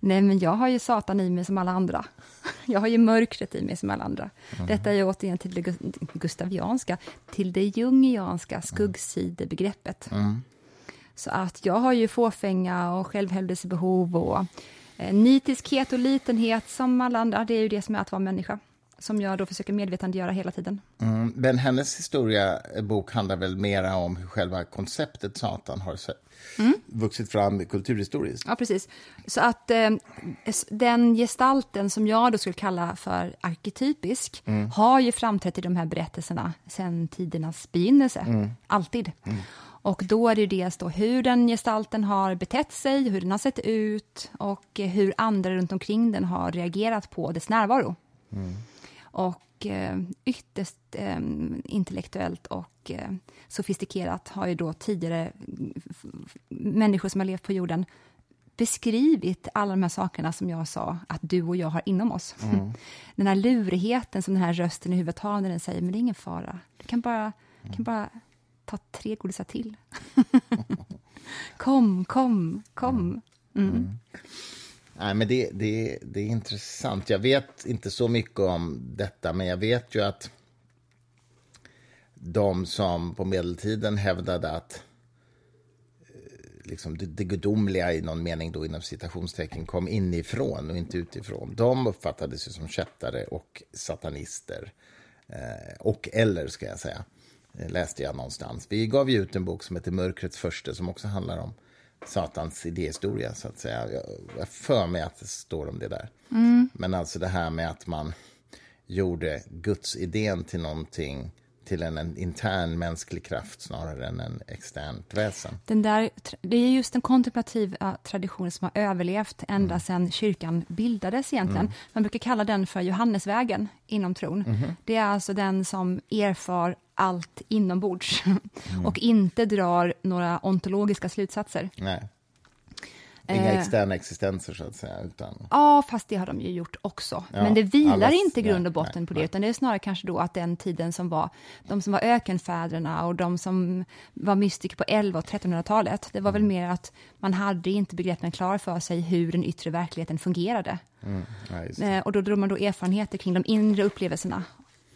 Nej, men jag har ju Satan i mig som alla andra. Jag har ju mörkret i mig som alla andra. Detta är återigen till det gu- gustavianska, till det jungianska skuggsidebegreppet. Så att jag har ju fåfänga och självhävdelsebehov och nitiskhet och litenhet som alla andra. Det är ju det som är att vara människa, som jag då försöker medvetandegöra hela tiden. Mm, men hennes historiabok handlar väl mera om hur själva konceptet Satan har se- vuxit fram kulturhistoriskt. Ja, precis. Så att eh, den gestalten som jag då skulle kalla för arketypisk har ju framträtt i de här berättelserna sedan tidernas begynnelse. Alltid. Och då är det ju dels då hur den gestalten har betett sig, hur den har sett ut och hur andra runt omkring den har reagerat på dess närvaro. Och eh, ytterst eh, intellektuellt och eh, sofistikerat har ju då tidigare människor som har levt på jorden beskrivit alla de här sakerna som jag sa att du och jag har inom oss. Den här lurigheten som den här rösten i huvudet har när den säger men det är ingen fara, du kan bara, du kan bara ta tre godisar till. kom, kom, kom. Mm. Nej, men det, det, det är intressant. Jag vet inte så mycket om detta, men jag vet ju att de som på medeltiden hävdade att eh, liksom det, det gudomliga i någon mening då inom citationstecken kom inifrån och inte utifrån. De uppfattades ju som kättare och satanister. Eh, och eller, ska jag säga, läste jag någonstans. Vi gav ju ut en bok som heter Mörkrets första som också handlar om Satans idéhistoria, så att säga. Jag jag för mig att det står om det där. Men alltså det här med att man gjorde Guds idén till någonting till en, en intern mänsklig kraft snarare än en externt väsen. Den där, det är just den kontemplativa traditionen som har överlevt ända sedan kyrkan bildades egentligen. Man brukar kalla den för Johannesvägen inom tron. Det är alltså den som erfar allt inombords och inte drar några ontologiska slutsatser. Nej. Inga Eh. externa existenser så att säga. Utan, Ja, fast det har de ju gjort också. Ja, Men det vilar allas- inte grund och nej, botten på det, nej. utan det är snarare kanske då att den tiden som var, de som var ökenfäderna och de som var mystiker på 11 och 1300-talet, det var Mm. väl mer att man hade inte begreppen klar för sig hur den yttre verkligheten fungerade. mm, ja. Eh, och då drog man då erfarenheter kring de inre upplevelserna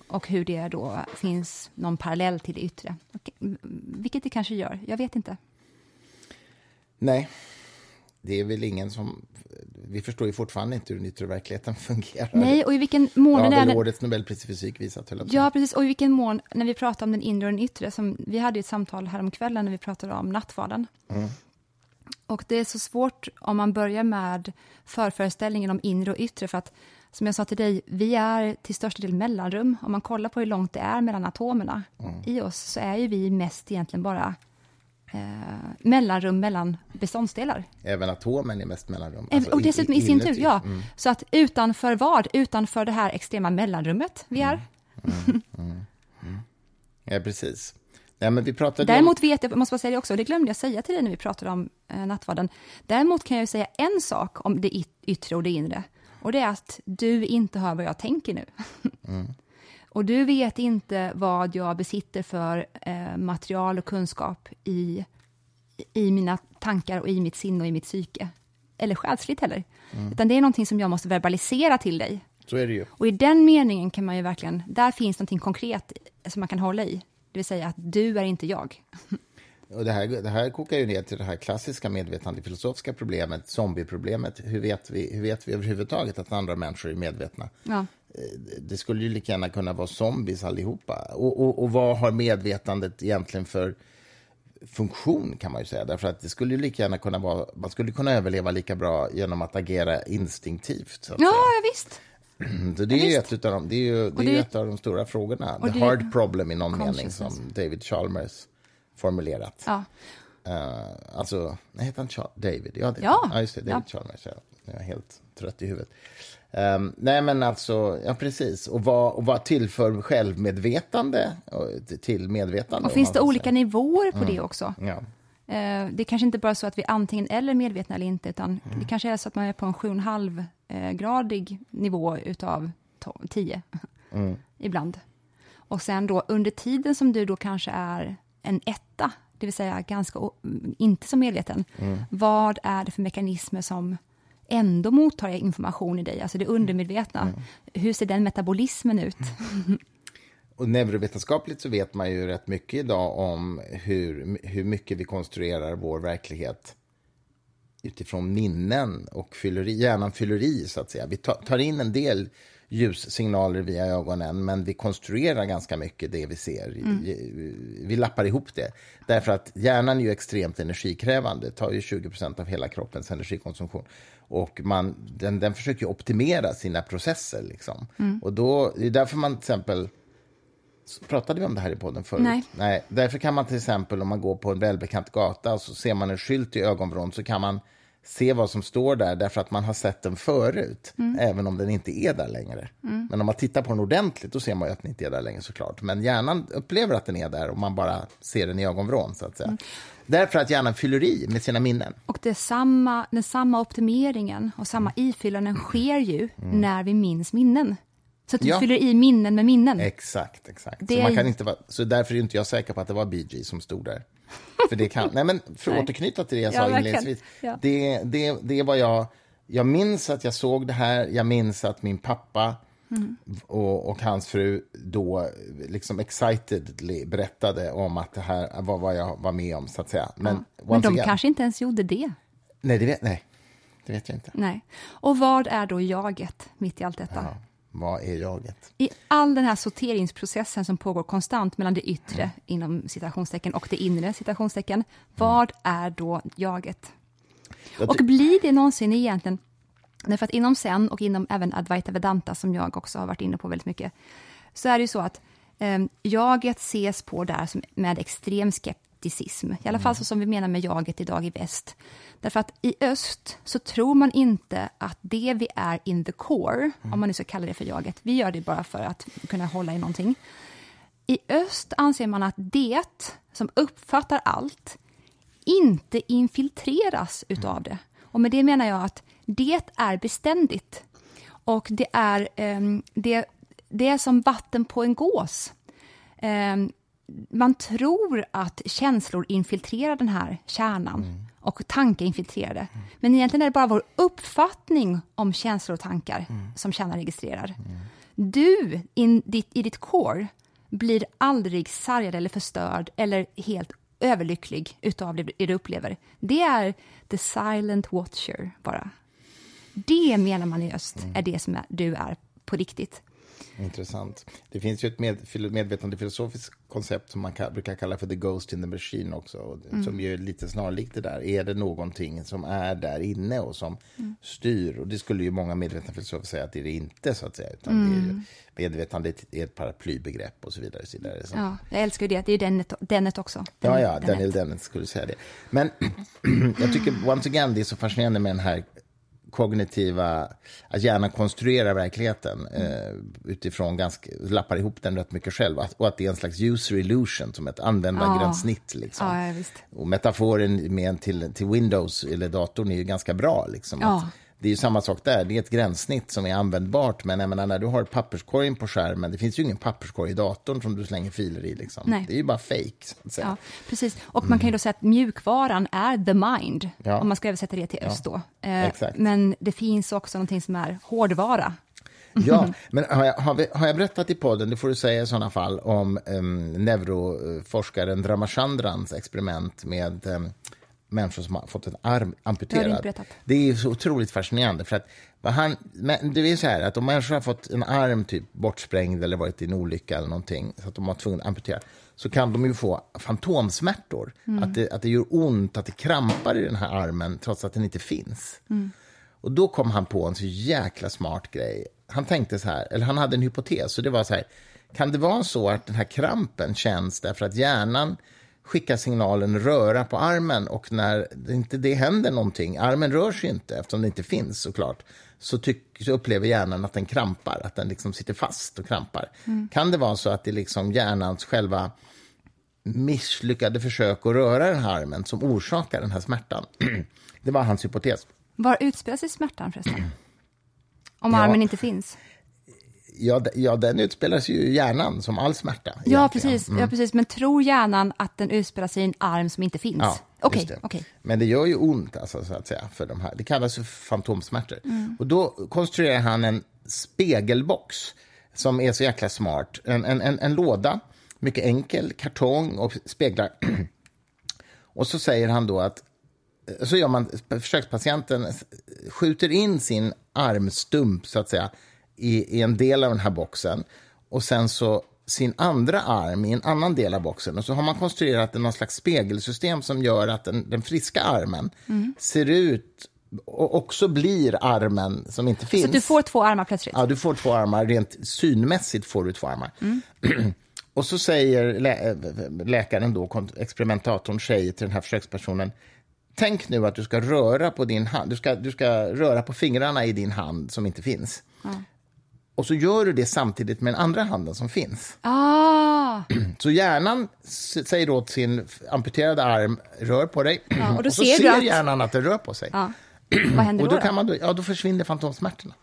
och hur det då finns någon parallell till det yttre. Mm, vilket det kanske gör, jag vet inte. Nej, det är väl ingen som... Vi förstår ju fortfarande inte hur den yttre verkligheten fungerar. Nej, och i vilken mån är väl årets Nobelpris i fysik visat. höll. Ja, precis. Och i vilken mån, när vi pratar om den inre och den yttre, som vi hade ett samtal häromkvällen när vi pratade om nattvarden. Och det är så svårt om man börjar med förföreställningen om inre och yttre, för att som jag sa till dig, vi är till största del mellanrum. Om man kollar på hur långt det är mellan atomerna i oss, så är ju vi mest egentligen bara eh, mellanrum mellan beståndsdelar. Även atomen är mest mellanrum. Även- och i- dessutom i, sin tur, ja. Mm. Så att utanför vad? Utanför det här extrema mellanrummet vi är. Ja, precis. Nej, men vi pratade Däremot vet jag, måste bara säga det också, det glömde jag säga till dig när vi pratade om eh, nattvarden. Däremot kan jag ju säga en sak om det yt- yttre och det inre. Och det är att du inte hör vad jag tänker nu. och du vet inte vad jag besitter för eh, material och kunskap i, i mina tankar och i mitt sinne och i mitt psyke. Eller själsligt heller. Utan det är någonting som jag måste verbalisera till dig. så är det ju. Och i den meningen kan man ju verkligen, där finns någonting konkret som man kan hålla i. Det vill säga att du är inte jag. Och det, här, det här kokar ju ner till det här klassiska medvetandefilosofiska problemet, zombieproblemet. Hur vet, vi, hur vet vi överhuvudtaget att andra människor är medvetna? Ja. Det skulle ju lika gärna kunna vara zombies allihopa. Och, och, och vad har medvetandet egentligen för funktion kan man ju säga. Därför att det skulle ju lika gärna kunna vara, man skulle kunna överleva lika bra genom att agera instinktivt. Så att Ja, säga. ja, visst. Så det är ju ett, utav de, det är ju, det är det- ett av de stora frågorna. The det- hard problem i någon mening som David Chalmers formulerat. Ja. Uh, alltså, nej, heter han Char- David? Ja, det, Ja. just det, David Ja. Chalmers. Ja. Jag är helt trött i huvudet. Ehm, nej, men alltså, ja precis. Och vad, och vad tillför självmedvetande och till medvetande? Och finns det olika säger. nivåer på det också? Ja. Eh, det är kanske inte bara så att vi antingen eller medvetna eller inte, utan Mm. det kanske är så att man är på en 7,5-gradig nivå utav 10 Mm. ibland. Och sen då under tiden som du då kanske är en etta, det vill säga ganska inte så medveten, Mm. vad är det för mekanismer som ändå mottar information i dig, alltså det undermedvetna. Mm. Hur ser den metabolismen ut? Och neurovetenskapligt så vet man ju rätt mycket idag om hur, hur mycket vi konstruerar vår verklighet utifrån minnen och fylleri, hjärnan fyller i, så att säga. Vi tar in en del ljussignaler via ögonen, men vi konstruerar ganska mycket det vi ser. Vi lappar ihop det. Därför att hjärnan är ju extremt energikrävande, tar ju 20% av hela kroppens energikonsumtion. Och man, den, den försöker optimera sina processer. Liksom. Och då, det är därför man till exempel Pratade vi om det här i podden förut? Nej. Nej. Därför kan man till exempel om man går på en välbekant gata och så ser man en skylt i ögonvrån så kan man se vad som står där därför att man har sett den förut, även om den inte är där längre. Men om man tittar på den ordentligt då ser man ju att den inte är där längre såklart. Men hjärnan upplever att den är där och man bara ser den i ögonvrån så att säga. Därför att hjärnan fyller i med sina minnen. Och det samma, den samma optimeringen och samma ifyllanden sker ju när vi minns minnen. Så att vi Ja. fyller i minnen med minnen. Exakt, exakt. Det så, man kan inte vara, så därför är inte jag säker på att det var BG som stod där. För det kan, nej men för att återknyta till det jag Ja, sa verkligen. inledningsvis. Ja. Det, det, det vad jag, jag minns att jag såg det här, jag minns att min pappa Mm. och, och hans fru då liksom excitedly berättade om att det här var vad jag var med om så att säga. Men, Men once de again- kanske inte ens gjorde det. nej, det vet, nej, det vet jag inte. Nej. Och vad är då jaget mitt i allt detta? Ja, vad är jaget? I all den här sorteringsprocessen som pågår konstant mellan det yttre inom citationstecken och det inre citationstecken, vad är då jaget? Jag Och blir det någonsin egentligen, därför att inom Zen och inom även Advaita Vedanta, som jag också har varit inne på väldigt mycket, så är det ju så att eh, jaget ses på där som, med extrem skepticism. I alla fall så som vi menar med jaget idag i väst. Därför att i öst så tror man inte att det vi är in the core, om man nu ska kalla det för jaget, vi gör det bara för att kunna hålla i någonting. I öst anser man att det som uppfattar allt inte infiltreras utav det. Och med det menar jag att det är beständigt. Och det är, um, det, det är som vatten på en gås. Um, man tror att känslor infiltrerar den här kärnan mm. och tankar infiltrerar det. Mm. Men egentligen är det bara vår uppfattning om känslor och tankar mm. som kärnan registrerar. Mm. Du, in, ditt, i ditt core, blir aldrig sargad eller förstörd eller helt överlycklig utav det du upplever. Det är the silent watcher bara. Det menar man i öst mm. är det som är, du är på riktigt. Intressant. Det finns ju ett med, medvetande filosofiskt koncept som man ka, brukar kalla för the ghost in the machine också, mm. som är lite snarlikt det där. Är det någonting som är där inne och som mm. styr? Och det skulle ju många medvetna filosofer säga att det är det inte, så att säga. Utan mm. det är ju, mm. medvetandet är ett paraplybegrepp och så vidare. Så vidare så. Ja, jag älskar ju det. Det är ju Dennett, Dennett också. Den, ja, ja, Dennett. Daniel Dennett skulle säga det. Men jag tycker, once again, det är så fascinerande med den här kognitiva, att hjärnan konstruerar verkligheten eh, utifrån, ganska, lappar ihop den rätt mycket själv. Att, och att det är en slags user illusion, som ett användargränssnitt. Liksom. Ja, och metaforen med till, till Windows eller datorn är ju ganska bra. Liksom, ja. att, det är ju samma sak där. Det är ett gränssnitt som är användbart. Men jag menar, när du har papperskorgen på skärmen, det finns ju ingen papperskorg i datorn som du slänger filer i. Liksom. Det är ju bara fake. Ja, precis. Och man kan ju då säga att mjukvaran är the mind, ja. om man ska översätta det till öst. Då. Eh, men det finns också någonting som är hårdvara. Ja, men har jag, har, vi, har jag berättat i podden, det får du säga i sådana fall, om um, neuroforskaren Dramachandrans experiment med um, människor som har fått en arm amputerad. Det, det är så otroligt fascinerande. För att han, men det är så här att om människor har fått en arm typ bortsprängd eller varit i en olycka eller någonting så att de har tvungna att amputera så kan de ju få fantomsmärtor. Mm. Att, det, att det gör ont, att det krampar i den här armen trots att den inte finns. Mm. Och då kom han på en så jäkla smart grej. Han tänkte så här, eller han hade en hypotes, och det var så här, kan det vara så att den här krampen känns därför att hjärnan skicka signalen röra på armen och när inte det händer någonting, armen rör sig inte eftersom det inte finns såklart, så, tyck, så upplever hjärnan att den krampar, att den liksom sitter fast och krampar. Mm. Kan det vara så att det är liksom hjärnans själva misslyckade försök att röra den här armen som orsakar den här smärtan? det var hans hypotes. Var utspelar sig smärtan förresten? Om ja. armen inte finns? Ja, ja, den utspelar sig ju i hjärnan, som all smärta. Ja precis, mm. ja, precis. Men tror hjärnan att den utspelar sig i en arm som inte finns? Ja, okay, okay, Men det gör ju ont, alltså, så att säga, för de här. Det kallas för fantomsmärtor. Mm. Och då konstruerar han en spegelbox som är så jäkla smart. En, en, en, en låda, mycket enkel, kartong och speglar. och så säger han då att så gör man, försökspatienten skjuter in sin armstump, så att säga, i, i en del av den här boxen och sen så sin andra arm i en annan del av boxen. Och så har man konstruerat någon slags spegelsystem som gör att den, den friska armen mm. ser ut och också blir armen som inte finns. Så du får två armar plötsligt? Ja, du får två armar. Rent synmässigt får du två armar. Mm. och så säger lä läkaren, då, experimentatorn, säger till den här försökspersonen Tänk nu att du ska röra på din hand. Du ska, du ska röra på fingrarna i din hand som inte finns. Mm. Och så gör du det samtidigt med den andra handen som finns. Ah. Så hjärnan säger till sin amputerade arm, rör på dig. Ja, och, och, så ser, att... hjärnan att det rör på sig. Ja. Vad händer och då? då, kan man då? Ja, då försvinner fantomsmärtorna.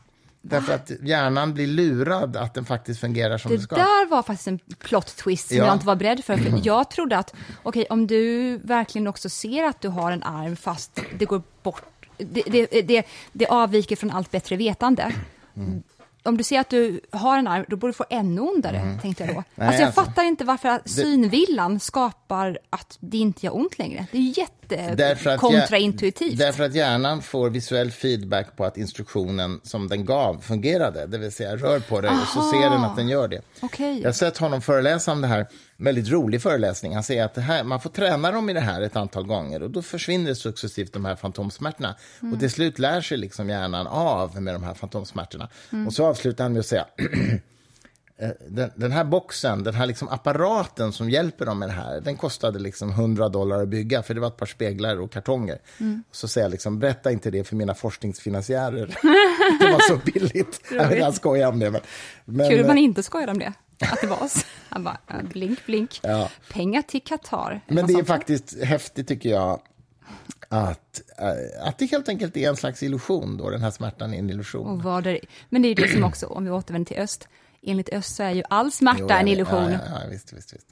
Därför att hjärnan blir lurad att den faktiskt fungerar som det, det ska. Det där var faktiskt en plot twist som ja. jag inte var beredd för. för jag trodde att, okej, okay, om du verkligen också ser att du har en arm fast det går bort, det, det, det, det avviker från allt bättre vetande. Mm om du ser att du har en arm, då borde du få ännu ondare, mm. tänkte jag då. Nej, alltså jag alltså, fattar inte varför synvillan skapar att det inte gör ont längre. Det är jättekontraintuitivt. Därför att hjärnan får visuell feedback på att instruktionen som den gav fungerade, det vill säga rör på dig och så ser den att den gör det. Okay. Jag har sett honom föreläsa om det här väldigt rolig föreläsning. Han säger att här, man får träna dem i det här ett antal gånger och då försvinner successivt de här fantomsmärtorna. Mm. Och till slut lär sig liksom hjärnan av med de här fantomsmärtorna. Mm. Och så avslutar han med att säga eh, den, den här boxen, den här liksom apparaten som hjälper dem med det här, den kostade liksom 100 dollar att bygga, för det var ett par speglar och kartonger. Mm. Så säger jag liksom, berätta inte det för mina forskningsfinansiärer. det var så billigt. jag vet, jag skojar om det. Men, men, Kul att man inte skojar om det. Att det var så. Han bara, ja, blink, blink. Ja. Pengar till Qatar. Men det är faktiskt häftigt, tycker jag, att, eh, att det helt enkelt är en slags illusion. Då. Den här smärtan är en illusion. Och vad det, men det är det som också, om vi återvänder till öst, enligt öst så är ju all smärta Jo, en illusion. Ja, ja, ja, visst, visst, visst.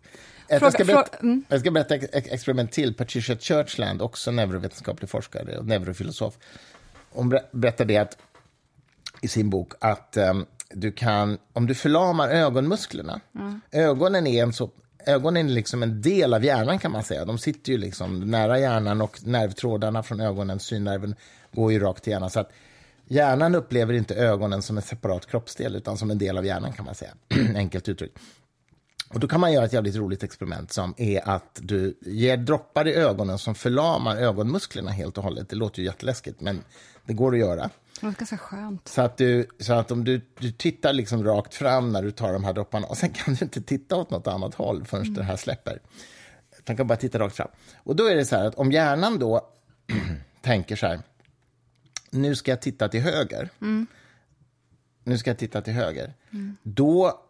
Fråga- jag, ska berätta, mm. jag ska berätta ett experiment till. Patricia Churchland, också neurovetenskaplig forskare och neurofilosof. Hon ber- berättar det att, i sin bok att ehm, du kan, om du förlamar ögonmusklerna, ögonen är en så Ögonen är liksom en del av hjärnan kan man säga. De sitter ju liksom nära hjärnan och nervtrådarna från ögonen, synnerven, går ju rakt till hjärnan. Så att hjärnan upplever inte ögonen som en separat kroppsdel utan som en del av hjärnan kan man säga, enkelt uttryckt. Och då kan man göra ett jävligt roligt experiment som är att du ger droppar i ögonen som förlamar ögonmusklerna helt och hållet. Det låter ju jätteläskigt, men det går att göra. Det var ganska skönt. Så att, du, så att om du, du tittar liksom rakt fram när du tar de här dropparna och sen kan du inte titta åt något annat håll förrän det här släpper. Du kan bara titta rakt fram. Och då är det så här att om hjärnan då tänker så här, nu ska jag titta till höger. Nu ska jag titta till höger. Då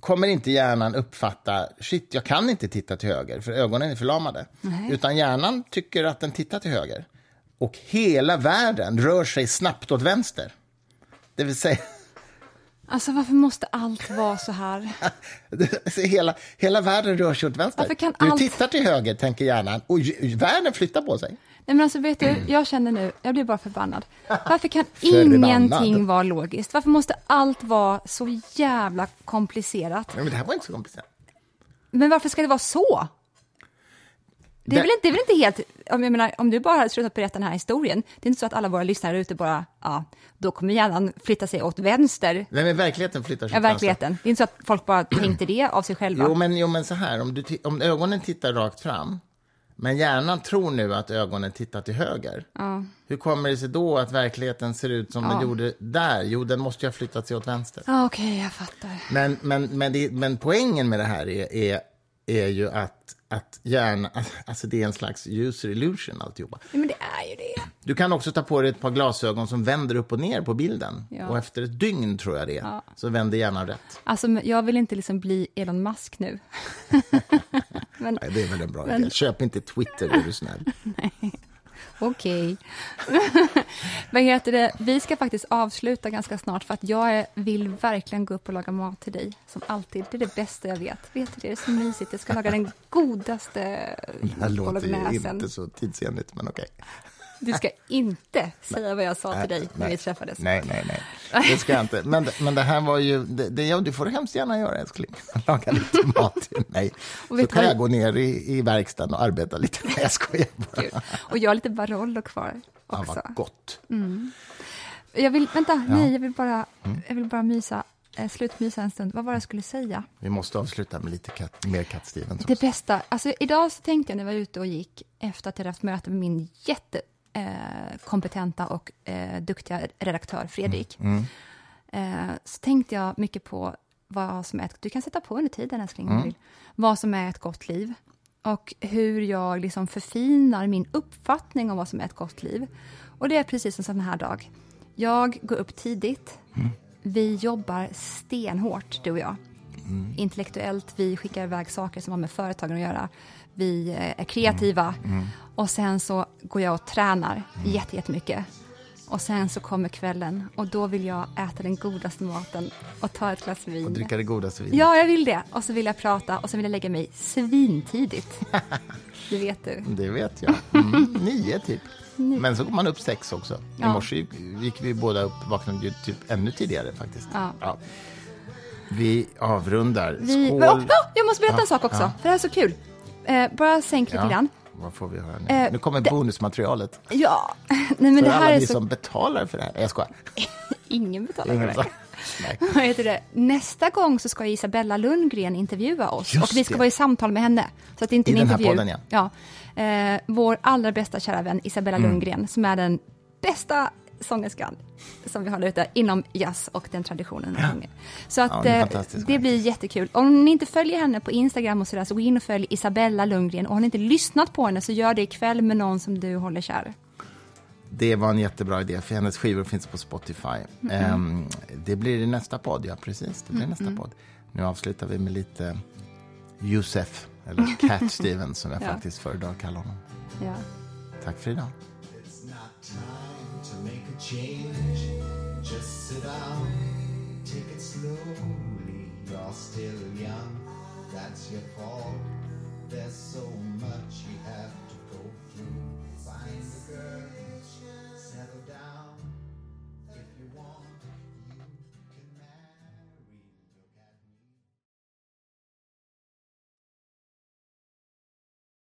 kommer inte hjärnan uppfatta, shit, jag kan inte titta till höger, för ögonen är förlamade. Utan hjärnan tycker att den tittar till höger. Och hela världen rör sig snabbt åt vänster. Det vill säga, Alltså varför måste allt vara så här? hela, hela världen rör sig åt vänster. Varför kan du allt- tittar till höger, tänker hjärnan, och världen flyttar på sig. Nej men alltså vet du, jag känner nu, jag blir bara förbannad. Varför kan Förbannad. ingenting vara logiskt? Varför måste allt vara så jävla komplicerat? Men det här var inte så komplicerat. Men varför ska det vara så? Det är, väl inte, det är väl inte helt, om, jag menar, om du bara hade slutat berätta den här historien, det är inte så att alla våra lyssnare ute bara, ja, då kommer hjärnan flytta sig åt vänster. Nej, men verkligheten flyttar sig Ja, åt vänster. verkligheten. Det är inte så att folk bara tänkte det av sig själva. Jo men, jo, men så här, om, du, om ögonen tittar rakt fram, men hjärnan tror nu att ögonen tittar till höger. Hur kommer det sig då att verkligheten ser ut som den gjorde där? Jo, den måste ju ha flyttat sig åt vänster. Ja, Okej, jag fattar. Men, men, men, det, men poängen med det här är, är, är ju att, att hjärnan, alltså det är en slags user illusion alltihopa. Ja, men det är ju det. Du kan också ta på dig ett par glasögon som vänder upp och ner på bilden. Ja. Och efter ett dygn, tror jag det är, så vänder hjärnan rätt. Alltså, jag vill inte liksom bli Elon Musk nu. men Nej, det är väl en bra Men- idé. Köp inte Twitter, är du snäll. okej. Vad heter det? Vi ska faktiskt avsluta ganska snart för att jag vill verkligen gå upp och laga mat till dig. Som alltid. Det är det bästa jag vet. Vet du, det är så mysigt. Jag ska laga den godaste Det här låter ju bolognesen. inte så tidsenligt, men okej. Du ska inte säga vad jag sa till dig när vi träffades. Nej, nej, nej. Det ska jag inte. Men, men det här var ju... Det, det, ja, du får hemskt gärna göra, älskling. Laga lite mat till mig. Så kan jag gå ner i, i verkstaden och arbeta lite. Nej, jag skojar bara. Gud. Och jag har lite Barollo kvar Ja, också. vad gott. Jag vill, vänta, nej, jag vill bara, Mm. jag vill bara mysa, eh, slutmysa en stund. Vad var det jag skulle säga? Vi måste avsluta med lite katt, mer Cat Stevens. Det bästa, alltså idag så tänkte jag när jag var ute och gick efter att jag haft möte med min jättekompetenta eh, kompetenta och eh, duktiga redaktör Fredrik. Eh, så tänkte jag mycket på vad som är ett, du kan sätta på under tiden älskling vill, vad som är ett gott liv. Och hur jag liksom förfinar min uppfattning om vad som är ett gott liv. Och det är precis en sån här dag. Jag går upp tidigt. Vi jobbar stenhårt, du och jag. Intellektuellt, vi skickar iväg saker som har med företagen att göra. Vi eh, är kreativa. Och sen så går jag och tränar jätte- jättemycket. Och sen så kommer kvällen och då vill jag äta den godaste maten och ta ett glas vin. Och dricka det godaste vinet. Ja, jag vill det. Och så vill jag prata och så vill jag lägga mig svintidigt. Det vet du. Det vet jag. Mm, nio, typ. Men så går man upp sex också. I Ja. morse gick, vi båda upp, vaknade ju typ ännu tidigare faktiskt. Ja. Vi avrundar. Vi, Skål! oh, oh, jag måste berätta Ja, en sak också, ja. för det här är så kul. Eh, bara sänk lite grann. Vad får vi höra nu? Eh, nu kommer det- bonusmaterialet. Ja, nej men För det alla här är ni så... som betalar för det här. Jag skojar. Ingen betalar för det. Nej. Vad heter det? Nästa gång så ska Isabella Lundgren intervjua oss Just och vi ska det. vara i samtal med henne. Så att det inte I en den här intervju. podden, ja. Eh, vår allra bästa kära vän Isabella Mm. Lundgren som är den bästa sångerskan som vi har där ute inom jazz och den traditionen. Ja. Så att Ja, det eh, blir jättekul. Om ni inte följer henne på Instagram och sådär så gå in och följ Isabella Lundgren. Och har ni inte lyssnat på henne så gör det ikväll med någon som du håller kär. Det var en jättebra idé, för hennes skivor finns på Spotify. Ehm, det blir i nästa podd, ja precis. Det blir nästa podd. Nu avslutar vi med lite Josef, eller Cat Stevens som jag Ja. faktiskt föredrar att kalla honom. Ja. Tack för idag. Change. Just sit down, take it slowly. You're still young, that's your fault.